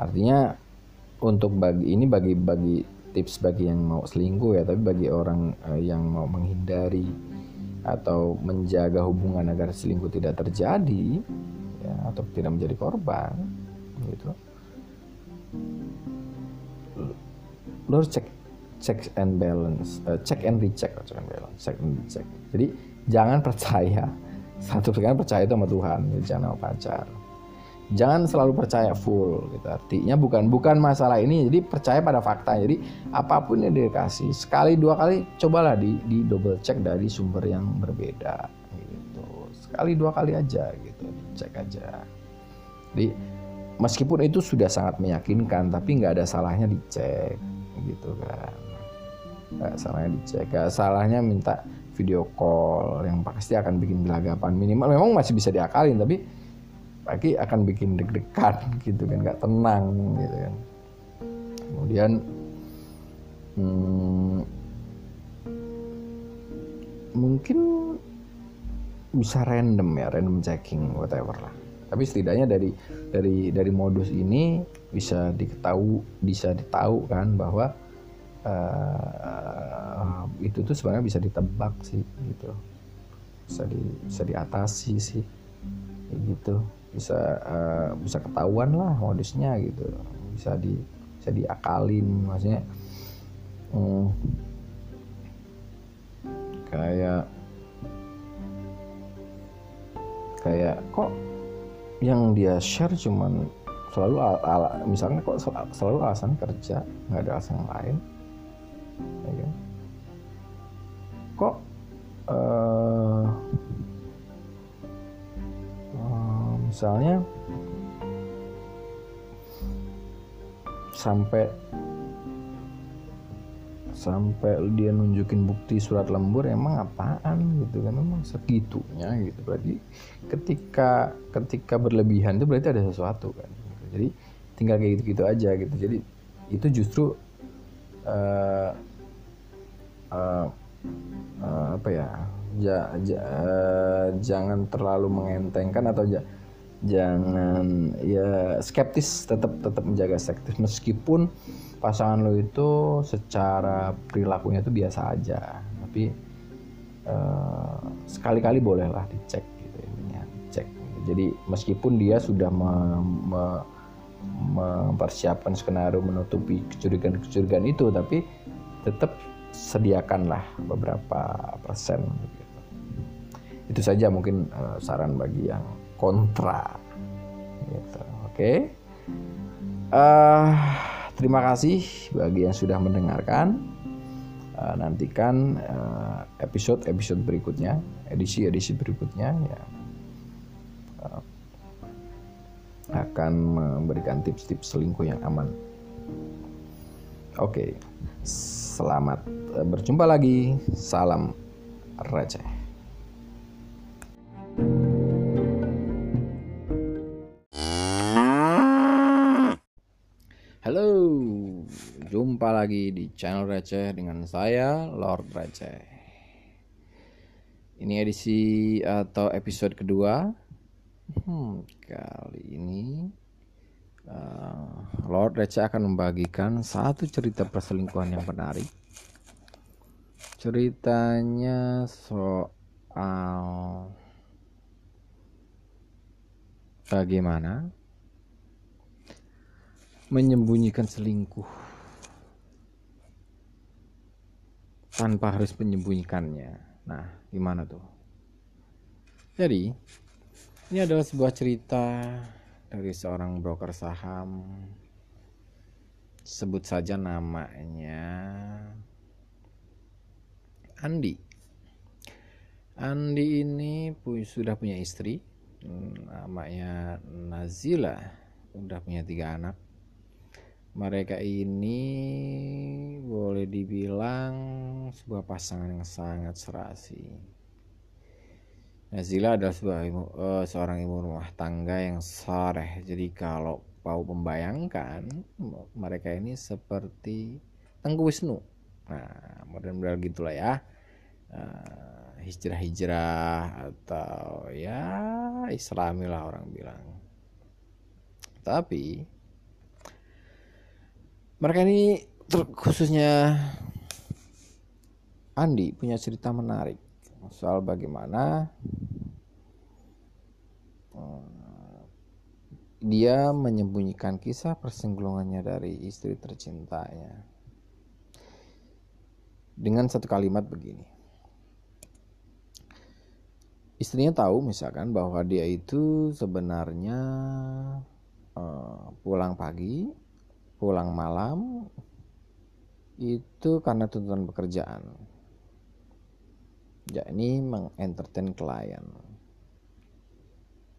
artinya untuk bagi ini bagi bagi tips bagi yang mau selingkuh ya tapi bagi orang uh, yang mau menghindari atau menjaga hubungan agar selingkuh tidak terjadi ya atau tidak menjadi korban gitu. Lo harus cek check and balance uh, check and recheck check and balance check and recheck. Jadi jangan percaya satu perkara percaya itu sama Tuhan jangan sama pacar jangan selalu percaya full gitu. Artinya bukan bukan masalah ini. Jadi percaya pada fakta jadi apa pun yang dikasih sekali dua kali cobalah di di double check dari sumber yang berbeda gitu. Sekali dua kali aja gitu. Cek aja. Jadi meskipun itu sudah sangat meyakinkan tapi nggak ada salahnya dicek gitu kan. Nggak salahnya dicek. Nggak salahnya minta video call. Yang pasti akan bikin gelagapan minimal. Memang masih bisa diakalin tapi pagi akan bikin deg-degan gitu kan nggak tenang gitu kan. Kemudian hmm, mungkin bisa random ya random checking whatever lah. Tapi setidaknya dari dari dari modus ini bisa diketahui bisa ditahu kan bahwa uh, itu tuh sebenarnya bisa ditebak sih gitu. Bisa di bisa diatasi sih gitu bisa uh, bisa ketahuan lah modusnya gitu bisa di bisa diakalin maksudnya hmm, kayak kayak kok yang dia share cuman selalu ala, ala misalnya kok selalu alasan kerja nggak ada alasan lain ya kan? kok uh, misalnya sampai sampai dia nunjukin bukti surat lembur emang apaan gitu kan? Emang segitunya gitu. Berarti ketika ketika berlebihan itu berarti ada sesuatu kan? Jadi tinggal kayak gitu gitu aja gitu. Jadi itu justru uh, uh, uh, apa ya? Ja, ja, uh, jangan terlalu mengentengkan atau ja, jangan ya skeptis tetap tetap menjaga skeptis meskipun pasangan lo itu secara perilakunya itu biasa aja tapi uh, sekali-kali bolehlah dicek gitu ya cek jadi meskipun dia sudah me, me, mempersiapkan skenario menutupi kecurigaan-kecurigaan itu tapi tetap sediakanlah beberapa persen gitu. itu saja mungkin uh, saran bagi yang kontra. Gitu oke. Okay? uh, eh, terima kasih bagi yang sudah mendengarkan. Uh, nantikan uh, episode episode berikutnya edisi edisi berikutnya ya. Uh, akan memberikan tips-tips selingkuh yang aman. Oke okay. selamat berjumpa lagi. Salam receh Jumpa lagi di channel receh dengan saya Lord Receh. Ini edisi atau episode kedua. Hmm, kali ini uh, Lord Receh akan membagikan satu cerita perselingkuhan yang menarik. Ceritanya soal bagaimana menyembunyikan selingkuh tanpa harus menyembunyikannya. Nah, gimana tuh? Jadi, ini adalah sebuah cerita dari seorang broker saham. Sebut saja namanya Andi. Andi ini sudah punya istri, namanya Nazila, udah punya tiga anak mereka ini boleh dibilang sebuah pasangan yang sangat serasi. Nazila adalah sebuah ibu, uh, seorang ibu rumah tangga yang soreh. Jadi kalau mau membayangkan mereka ini seperti Tengku Wisnu. Nah, model-model gitulah ya. Uh, hijrah-hijrah atau ya islami lah orang bilang. Tapi mereka ini khususnya Andi punya cerita menarik soal bagaimana uh, dia menyembunyikan kisah persenggolangannya dari istri tercintanya dengan satu kalimat begini. Istrinya tahu misalkan bahwa dia itu sebenarnya uh, pulang pagi, pulang malam itu karena tuntutan pekerjaan. Ya ini mengentertain klien.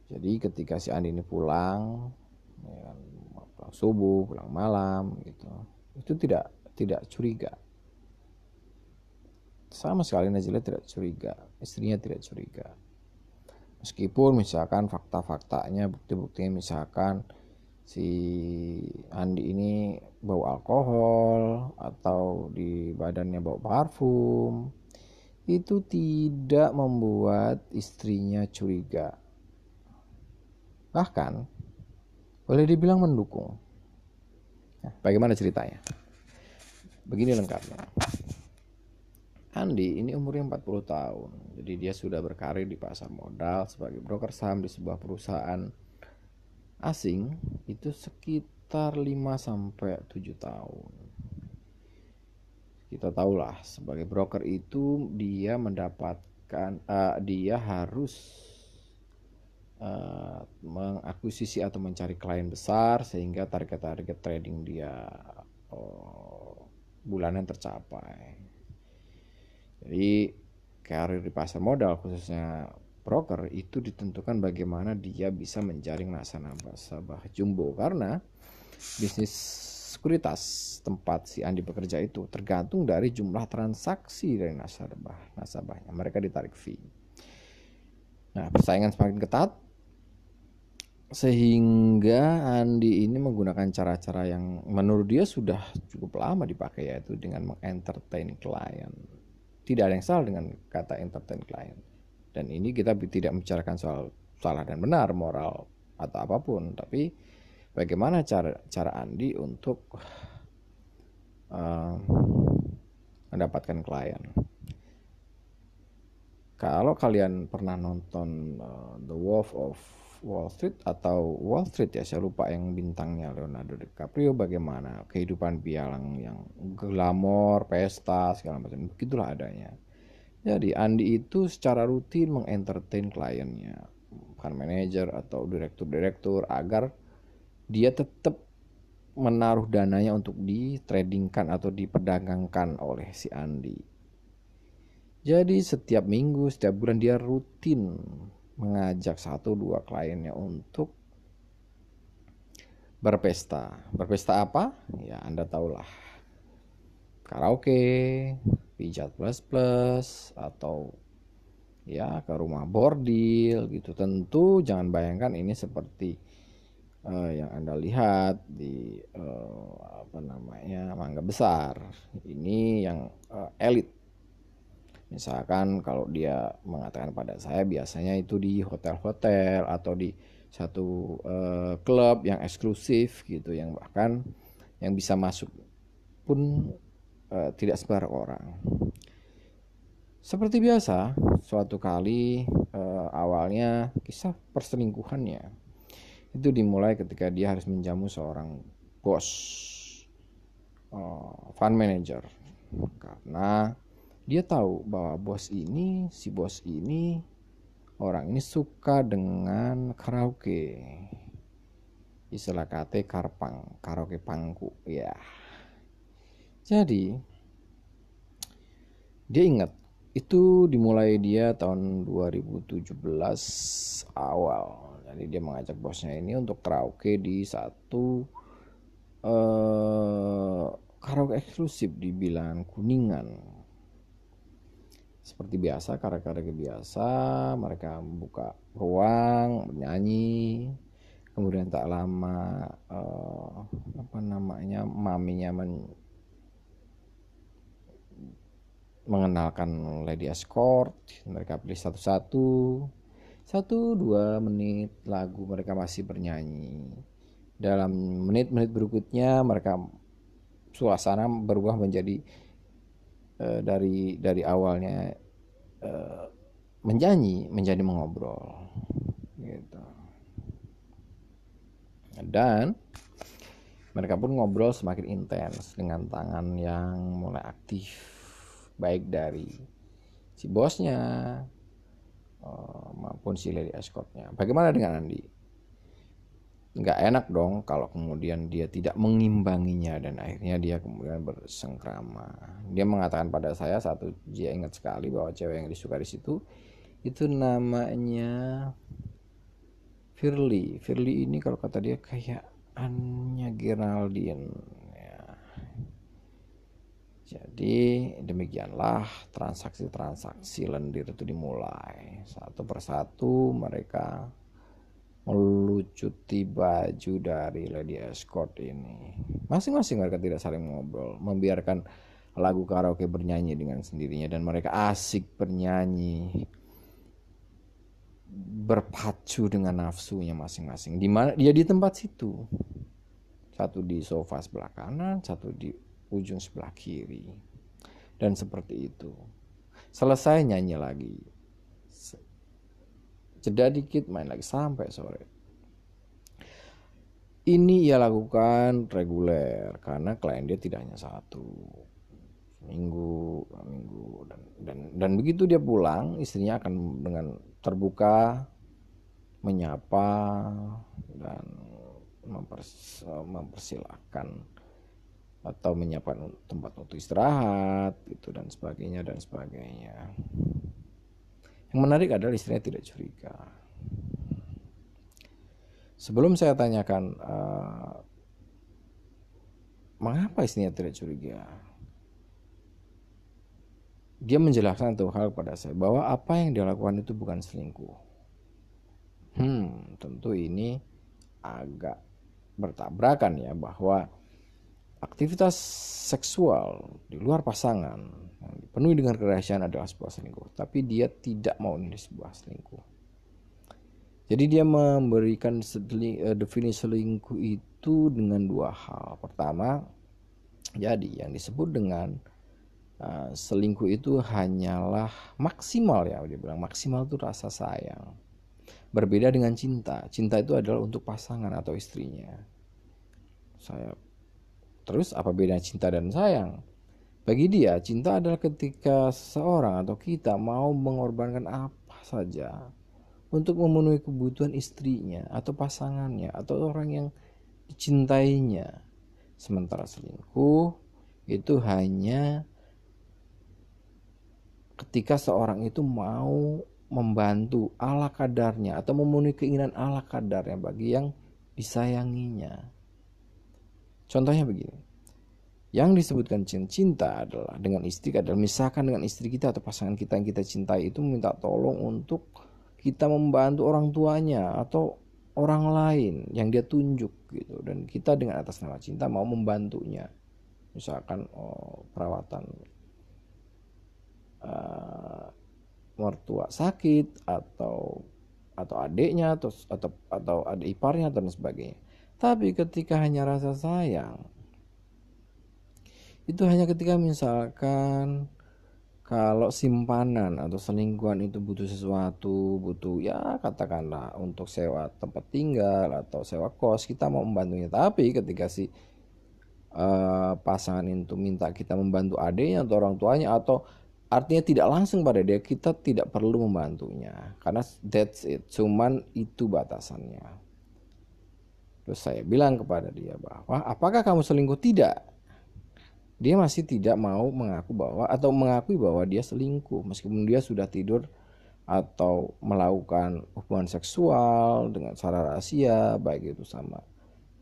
Jadi ketika si Andi ini pulang, ya kan, pulang subuh, pulang malam gitu, itu tidak tidak curiga sama sekali Najila tidak curiga, istrinya tidak curiga. Meskipun misalkan fakta-faktanya, bukti-buktinya misalkan si Andi ini bau alkohol atau di badannya bau parfum, itu tidak membuat istrinya curiga. Bahkan boleh dibilang mendukung. Nah, bagaimana ceritanya? Begini lengkapnya. Andi ini umurnya 40 tahun. Jadi dia sudah berkarir di pasar modal sebagai broker saham di sebuah perusahaan asing itu sekitar 5 sampai 7 tahun. Kita tahulah sebagai broker itu dia mendapatkan uh, dia harus uh, mengakuisisi atau mencari klien besar sehingga target-target trading dia uh, bulanan tercapai jadi karir di pasar modal khususnya broker itu ditentukan bagaimana dia bisa menjaring nasabah jumbo karena bisnis sekuritas tempat si Andi bekerja itu tergantung dari jumlah transaksi dari nasabah nasabahnya mereka ditarik fee. Nah persaingan semakin ketat sehingga Andi ini menggunakan cara-cara yang menurut dia sudah cukup lama dipakai yaitu dengan mengentertain klien tidak ada yang salah dengan kata entertain client. Dan ini kita tidak membicarakan soal salah dan benar, moral atau apa pun, tapi bagaimana cara cara Andi untuk uh, mendapatkan klien. Kalau kalian pernah nonton uh, The Wolf of Wall Street atau Wall Street ya saya lupa yang bintangnya Leonardo DiCaprio bagaimana kehidupan pialang yang glamor, pesta segala macam begitulah adanya. Jadi Andi itu secara rutin mengentertain kliennya, bukan manajer atau direktur-direktur agar dia tetap menaruh dananya untuk ditradingkan atau diperdagangkan oleh si Andi. Jadi setiap minggu, setiap bulan dia rutin mengajak satu dua kliennya untuk berpesta. Berpesta apa? Ya Anda tahulah. Karaoke, pijat plus plus atau ya ke rumah bordil gitu. Tentu jangan bayangkan ini seperti uh, yang Anda lihat di uh, apa namanya Mangga Besar. Ini yang uh, elit Misalkan kalau dia mengatakan pada saya biasanya itu di hotel-hotel atau di satu uh, klub yang eksklusif gitu yang bahkan yang bisa masuk pun uh, tidak sebar orang. Seperti biasa, suatu kali uh, awalnya kisah perselingkuhannya. Itu dimulai ketika dia harus menjamu seorang bos, uh, fund manager, karena dia tahu bahwa bos ini si bos ini orang ini suka dengan karaoke. Istilah kate karpang karaoke pangku ya jadi dia ingat itu dimulai dia tahun 2017 awal. Jadi dia mengajak bosnya ini untuk karaoke di satu uh, karaoke eksklusif di bilangan kuningan. Seperti biasa karya-karya biasa mereka membuka ruang bernyanyi kemudian tak lama uh, apa namanya maminya men mengenalkan lady escort mereka pilih satu-satu. Satu dua menit lagu mereka masih bernyanyi. Dalam menit-menit berikutnya mereka suasana berubah menjadi Eh, dari dari awalnya uh, menyanyi menjadi mengobrol. Gitu. Dan mereka pun ngobrol semakin intens dengan tangan yang mulai aktif baik dari si bosnya uh, maupun si lady escortnya. Bagaimana dengan Andi? Nggak enak dong kalau kemudian dia tidak mengimbanginya dan akhirnya dia kemudian bersengkrama. Dia mengatakan pada saya satu dia ingat sekali bahwa cewek yang disuka di situ itu namanya Firly. Firly ini kalau kata dia kayak Anya Geraldine. Jadi demikianlah transaksi-transaksi lendir itu dimulai satu persatu mereka melucuti baju dari lady escort ini. Masing-masing mereka tidak saling ngobrol, membiarkan lagu karaoke bernyanyi dengan sendirinya dan mereka asik bernyanyi berpacu dengan nafsunya masing-masing. Di mana dia di tempat situ. Satu di sofa sebelah kanan, satu di ujung sebelah kiri. Dan seperti itu. Selesai nyanyi lagi jeda dikit main lagi sampai sore ini ia lakukan reguler karena klien dia tidak hanya satu minggu minggu dan dan dan begitu dia pulang istrinya akan dengan terbuka menyapa dan mempers, mempersilahkan atau menyiapkan tempat untuk istirahat itu dan sebagainya dan sebagainya yang menarik adalah istrinya tidak curiga. Sebelum saya tanyakan, uh, mengapa istrinya tidak curiga? Dia menjelaskan satu hal pada saya bahwa apa yang dia lakukan itu bukan selingkuh. Hmm, tentu ini agak bertabrakan ya bahwa aktivitas seksual di luar pasangan penuhi dengan kerahasiaan adalah sebuah selingkuh tapi dia tidak mau ini sebuah selingkuh. Jadi dia memberikan eh, definisi selingkuh itu dengan dua hal. Pertama jadi yang disebut dengan uh, selingkuh itu hanyalah maksimal ya dia bilang. Maksimal itu rasa sayang. Berbeda dengan cinta. Cinta itu adalah untuk pasangan atau istrinya. Saya terus apa bedanya cinta dan sayang bagi dia, cinta adalah ketika seseorang atau kita mau mengorbankan apa saja untuk memenuhi kebutuhan istrinya atau pasangannya atau orang yang dicintainya. Sementara selingkuh itu hanya ketika seorang itu mau membantu ala kadarnya atau memenuhi keinginan ala kadarnya bagi yang disayanginya. Contohnya begini. Yang disebutkan cinta adalah dengan istri adalah misalkan dengan istri kita atau pasangan kita yang kita cintai itu minta tolong untuk kita membantu orang tuanya atau orang lain yang dia tunjuk gitu. Dan kita dengan atas nama cinta mau membantunya. Misalkan oh, perawatan uh, mertua sakit atau atau adiknya atau atau atau adik iparnya dan sebagainya tapi ketika hanya rasa sayang itu hanya ketika misalkan kalau simpanan atau selingkuhan itu butuh sesuatu, butuh ya katakanlah untuk sewa tempat tinggal atau sewa kos, kita mau membantunya. Tapi ketika si uh, pasangan itu minta kita membantu adiknya atau orang tuanya atau artinya tidak langsung pada dia, kita tidak perlu membantunya karena that's it. Cuman itu batasannya. Terus saya bilang kepada dia bahwa apakah kamu selingkuh? Tidak dia masih tidak mau mengaku bahwa atau mengakui bahwa dia selingkuh meskipun dia sudah tidur atau melakukan hubungan seksual dengan cara rahasia baik itu sama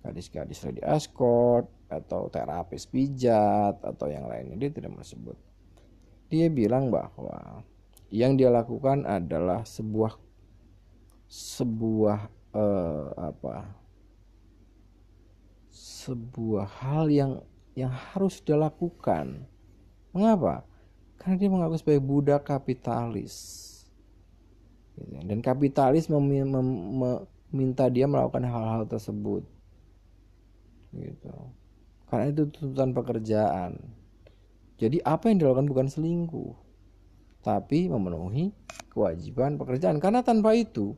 gadis-gadis ready escort atau terapis pijat atau yang lainnya dia tidak menyebut dia bilang bahwa yang dia lakukan adalah sebuah sebuah uh, apa sebuah hal yang yang harus dia lakukan. Mengapa? Karena dia mengaku sebagai budak kapitalis. Gitu. Dan kapitalis meminta dia melakukan hal-hal tersebut. Gitu. Karena itu tuntutan pekerjaan. Jadi apa yang dilakukan bukan selingkuh, tapi memenuhi kewajiban pekerjaan. Karena tanpa itu,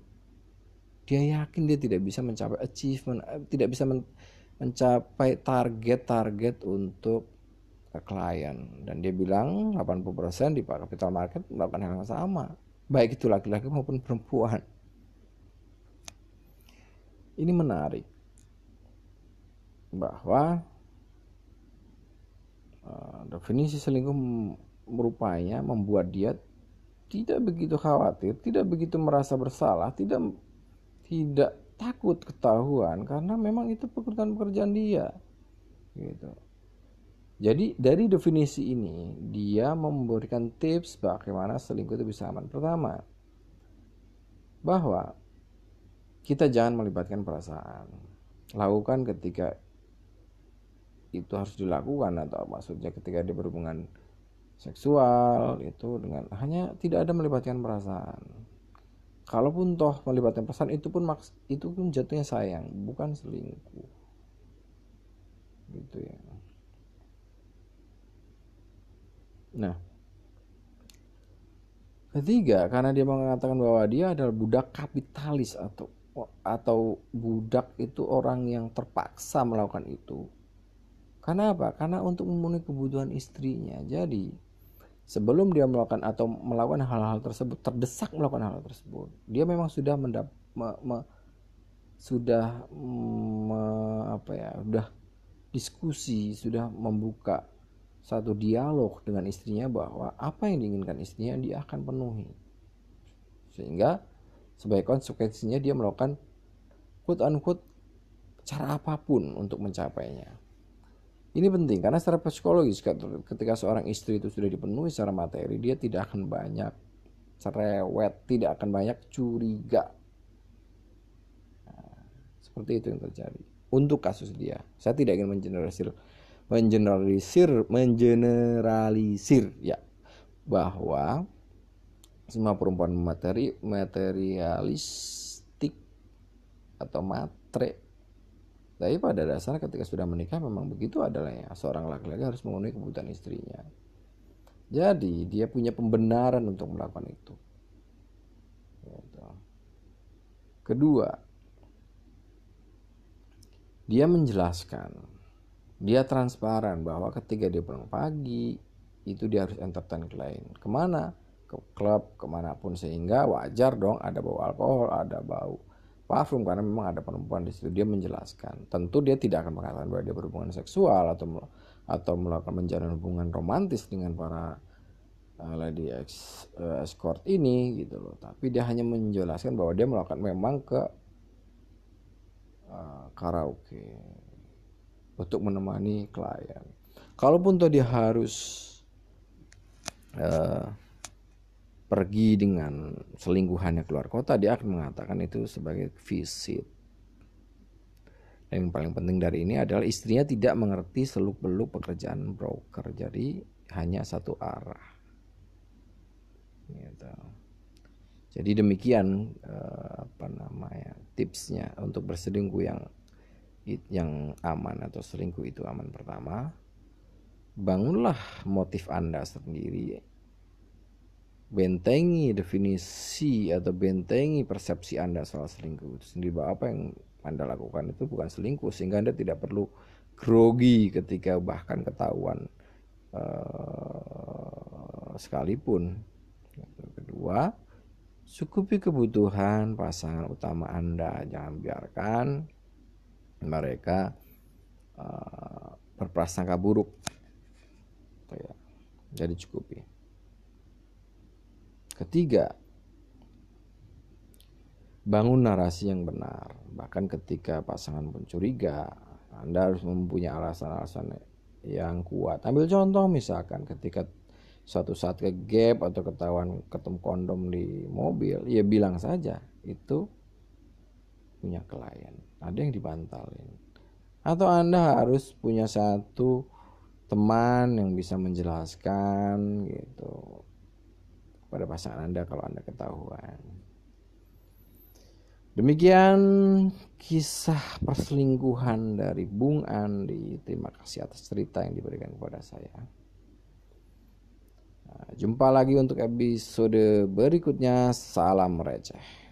dia yakin dia tidak bisa mencapai achievement eh, tidak bisa men mencapai target-target untuk klien. Dan dia bilang 80% di capital market melakukan hal yang sama. Baik itu laki-laki maupun perempuan. Ini menarik. Bahwa uh, definisi selingkuh merupanya membuat dia tidak begitu khawatir, tidak begitu merasa bersalah, tidak tidak takut ketahuan karena memang itu pekerjaan-pekerjaan dia. Gitu. Jadi dari definisi ini dia memberikan tips bagaimana selingkuh itu bisa aman. Pertama, bahwa kita jangan melibatkan perasaan. Lakukan ketika itu harus dilakukan atau maksudnya ketika dia berhubungan seksual itu dengan hanya tidak ada melibatkan perasaan. Kalaupun toh melibatkan perasaan itu pun maks itu pun jatuhnya sayang, bukan selingkuh. Gitu ya. Nah, ketiga karena dia mengatakan bahwa dia adalah budak kapitalis atau atau budak itu orang yang terpaksa melakukan itu. Karena apa? Karena untuk memenuhi kebutuhan istrinya. Jadi sebelum dia melakukan atau melakukan hal-hal tersebut terdesak melakukan hal, tersebut, dia memang sudah mendap me, me, sudah me, apa ya, sudah diskusi, sudah membuka satu dialog dengan istrinya bahwa apa yang diinginkan istrinya dia akan penuhi. Sehingga sebagai konsekuensinya dia melakukan quote unquote cara apa pun untuk mencapainya. Ini penting karena secara psikologis ketika seorang istri itu sudah dipenuhi secara materi dia tidak akan banyak cerewet, tidak akan banyak curiga. Nah, seperti itu yang terjadi untuk kasus dia. Saya tidak ingin mengeneralisir mengeneralisir mengeneralisir ya bahwa semua perempuan materi materialistik atau matre tapi pada dasarnya ketika sudah menikah memang begitu adalah ya seorang laki-laki harus memenuhi kebutuhan istrinya. Jadi dia punya pembenaran untuk melakukan itu. Gitu. kedua dia menjelaskan dia transparan bahwa ketika dia pulang pagi itu dia harus entertain klien. Ke mana? Ke klub ke mana pun sehingga wajar dong ada bau alkohol ada bau parfum karena memang ada perempuan di situ dia menjelaskan. Tentu dia tidak akan mengatakan bahwa dia berhubungan seksual atau atau melakukan menjalin hubungan romantis dengan para uh, lady ex, uh, escort ini gitu loh. Tapi dia hanya menjelaskan bahwa dia melakukan memang ke uh, karaoke untuk menemani klien. Kalaupun tuh dia harus uh, pergi dengan selingkuhannya keluar kota dia akan mengatakan itu sebagai visit. Dan yang paling penting dari ini adalah istrinya tidak mengerti seluk beluk pekerjaan broker jadi hanya satu arah. Gitu. jadi demikian eh, apa namanya tipsnya untuk berselingkuh yang yang aman atau selingkuh itu aman pertama. Bangunlah motif anda sendiri bentengi definisi atau bentengi persepsi Anda soal selingkuh itu sendiri bahwa apa yang Anda lakukan itu bukan selingkuh sehingga Anda tidak perlu grogi ketika bahkan ketahuan uh, sekalipun. Kedua, cukupi kebutuhan pasangan utama Anda, jangan biarkan mereka uh, berprasangka buruk. Jadi cukupi. Ketiga, bangun narasi yang benar. Bahkan ketika pasangan pun curiga, Anda harus mempunyai alasan-alasan yang kuat. Ambil contoh misalkan ketika suatu saat ke gap atau ketahuan ketemu kondom di mobil, ya bilang saja itu punya klien. Ada yang dibantalin. Atau Anda harus punya satu teman yang bisa menjelaskan gitu pada pasangan Anda kalau Anda ketahuan. Demikian kisah perselingkuhan dari Bung Andi. Terima kasih atas cerita yang diberikan kepada saya. Nah, jumpa lagi untuk episode berikutnya. Salam receh.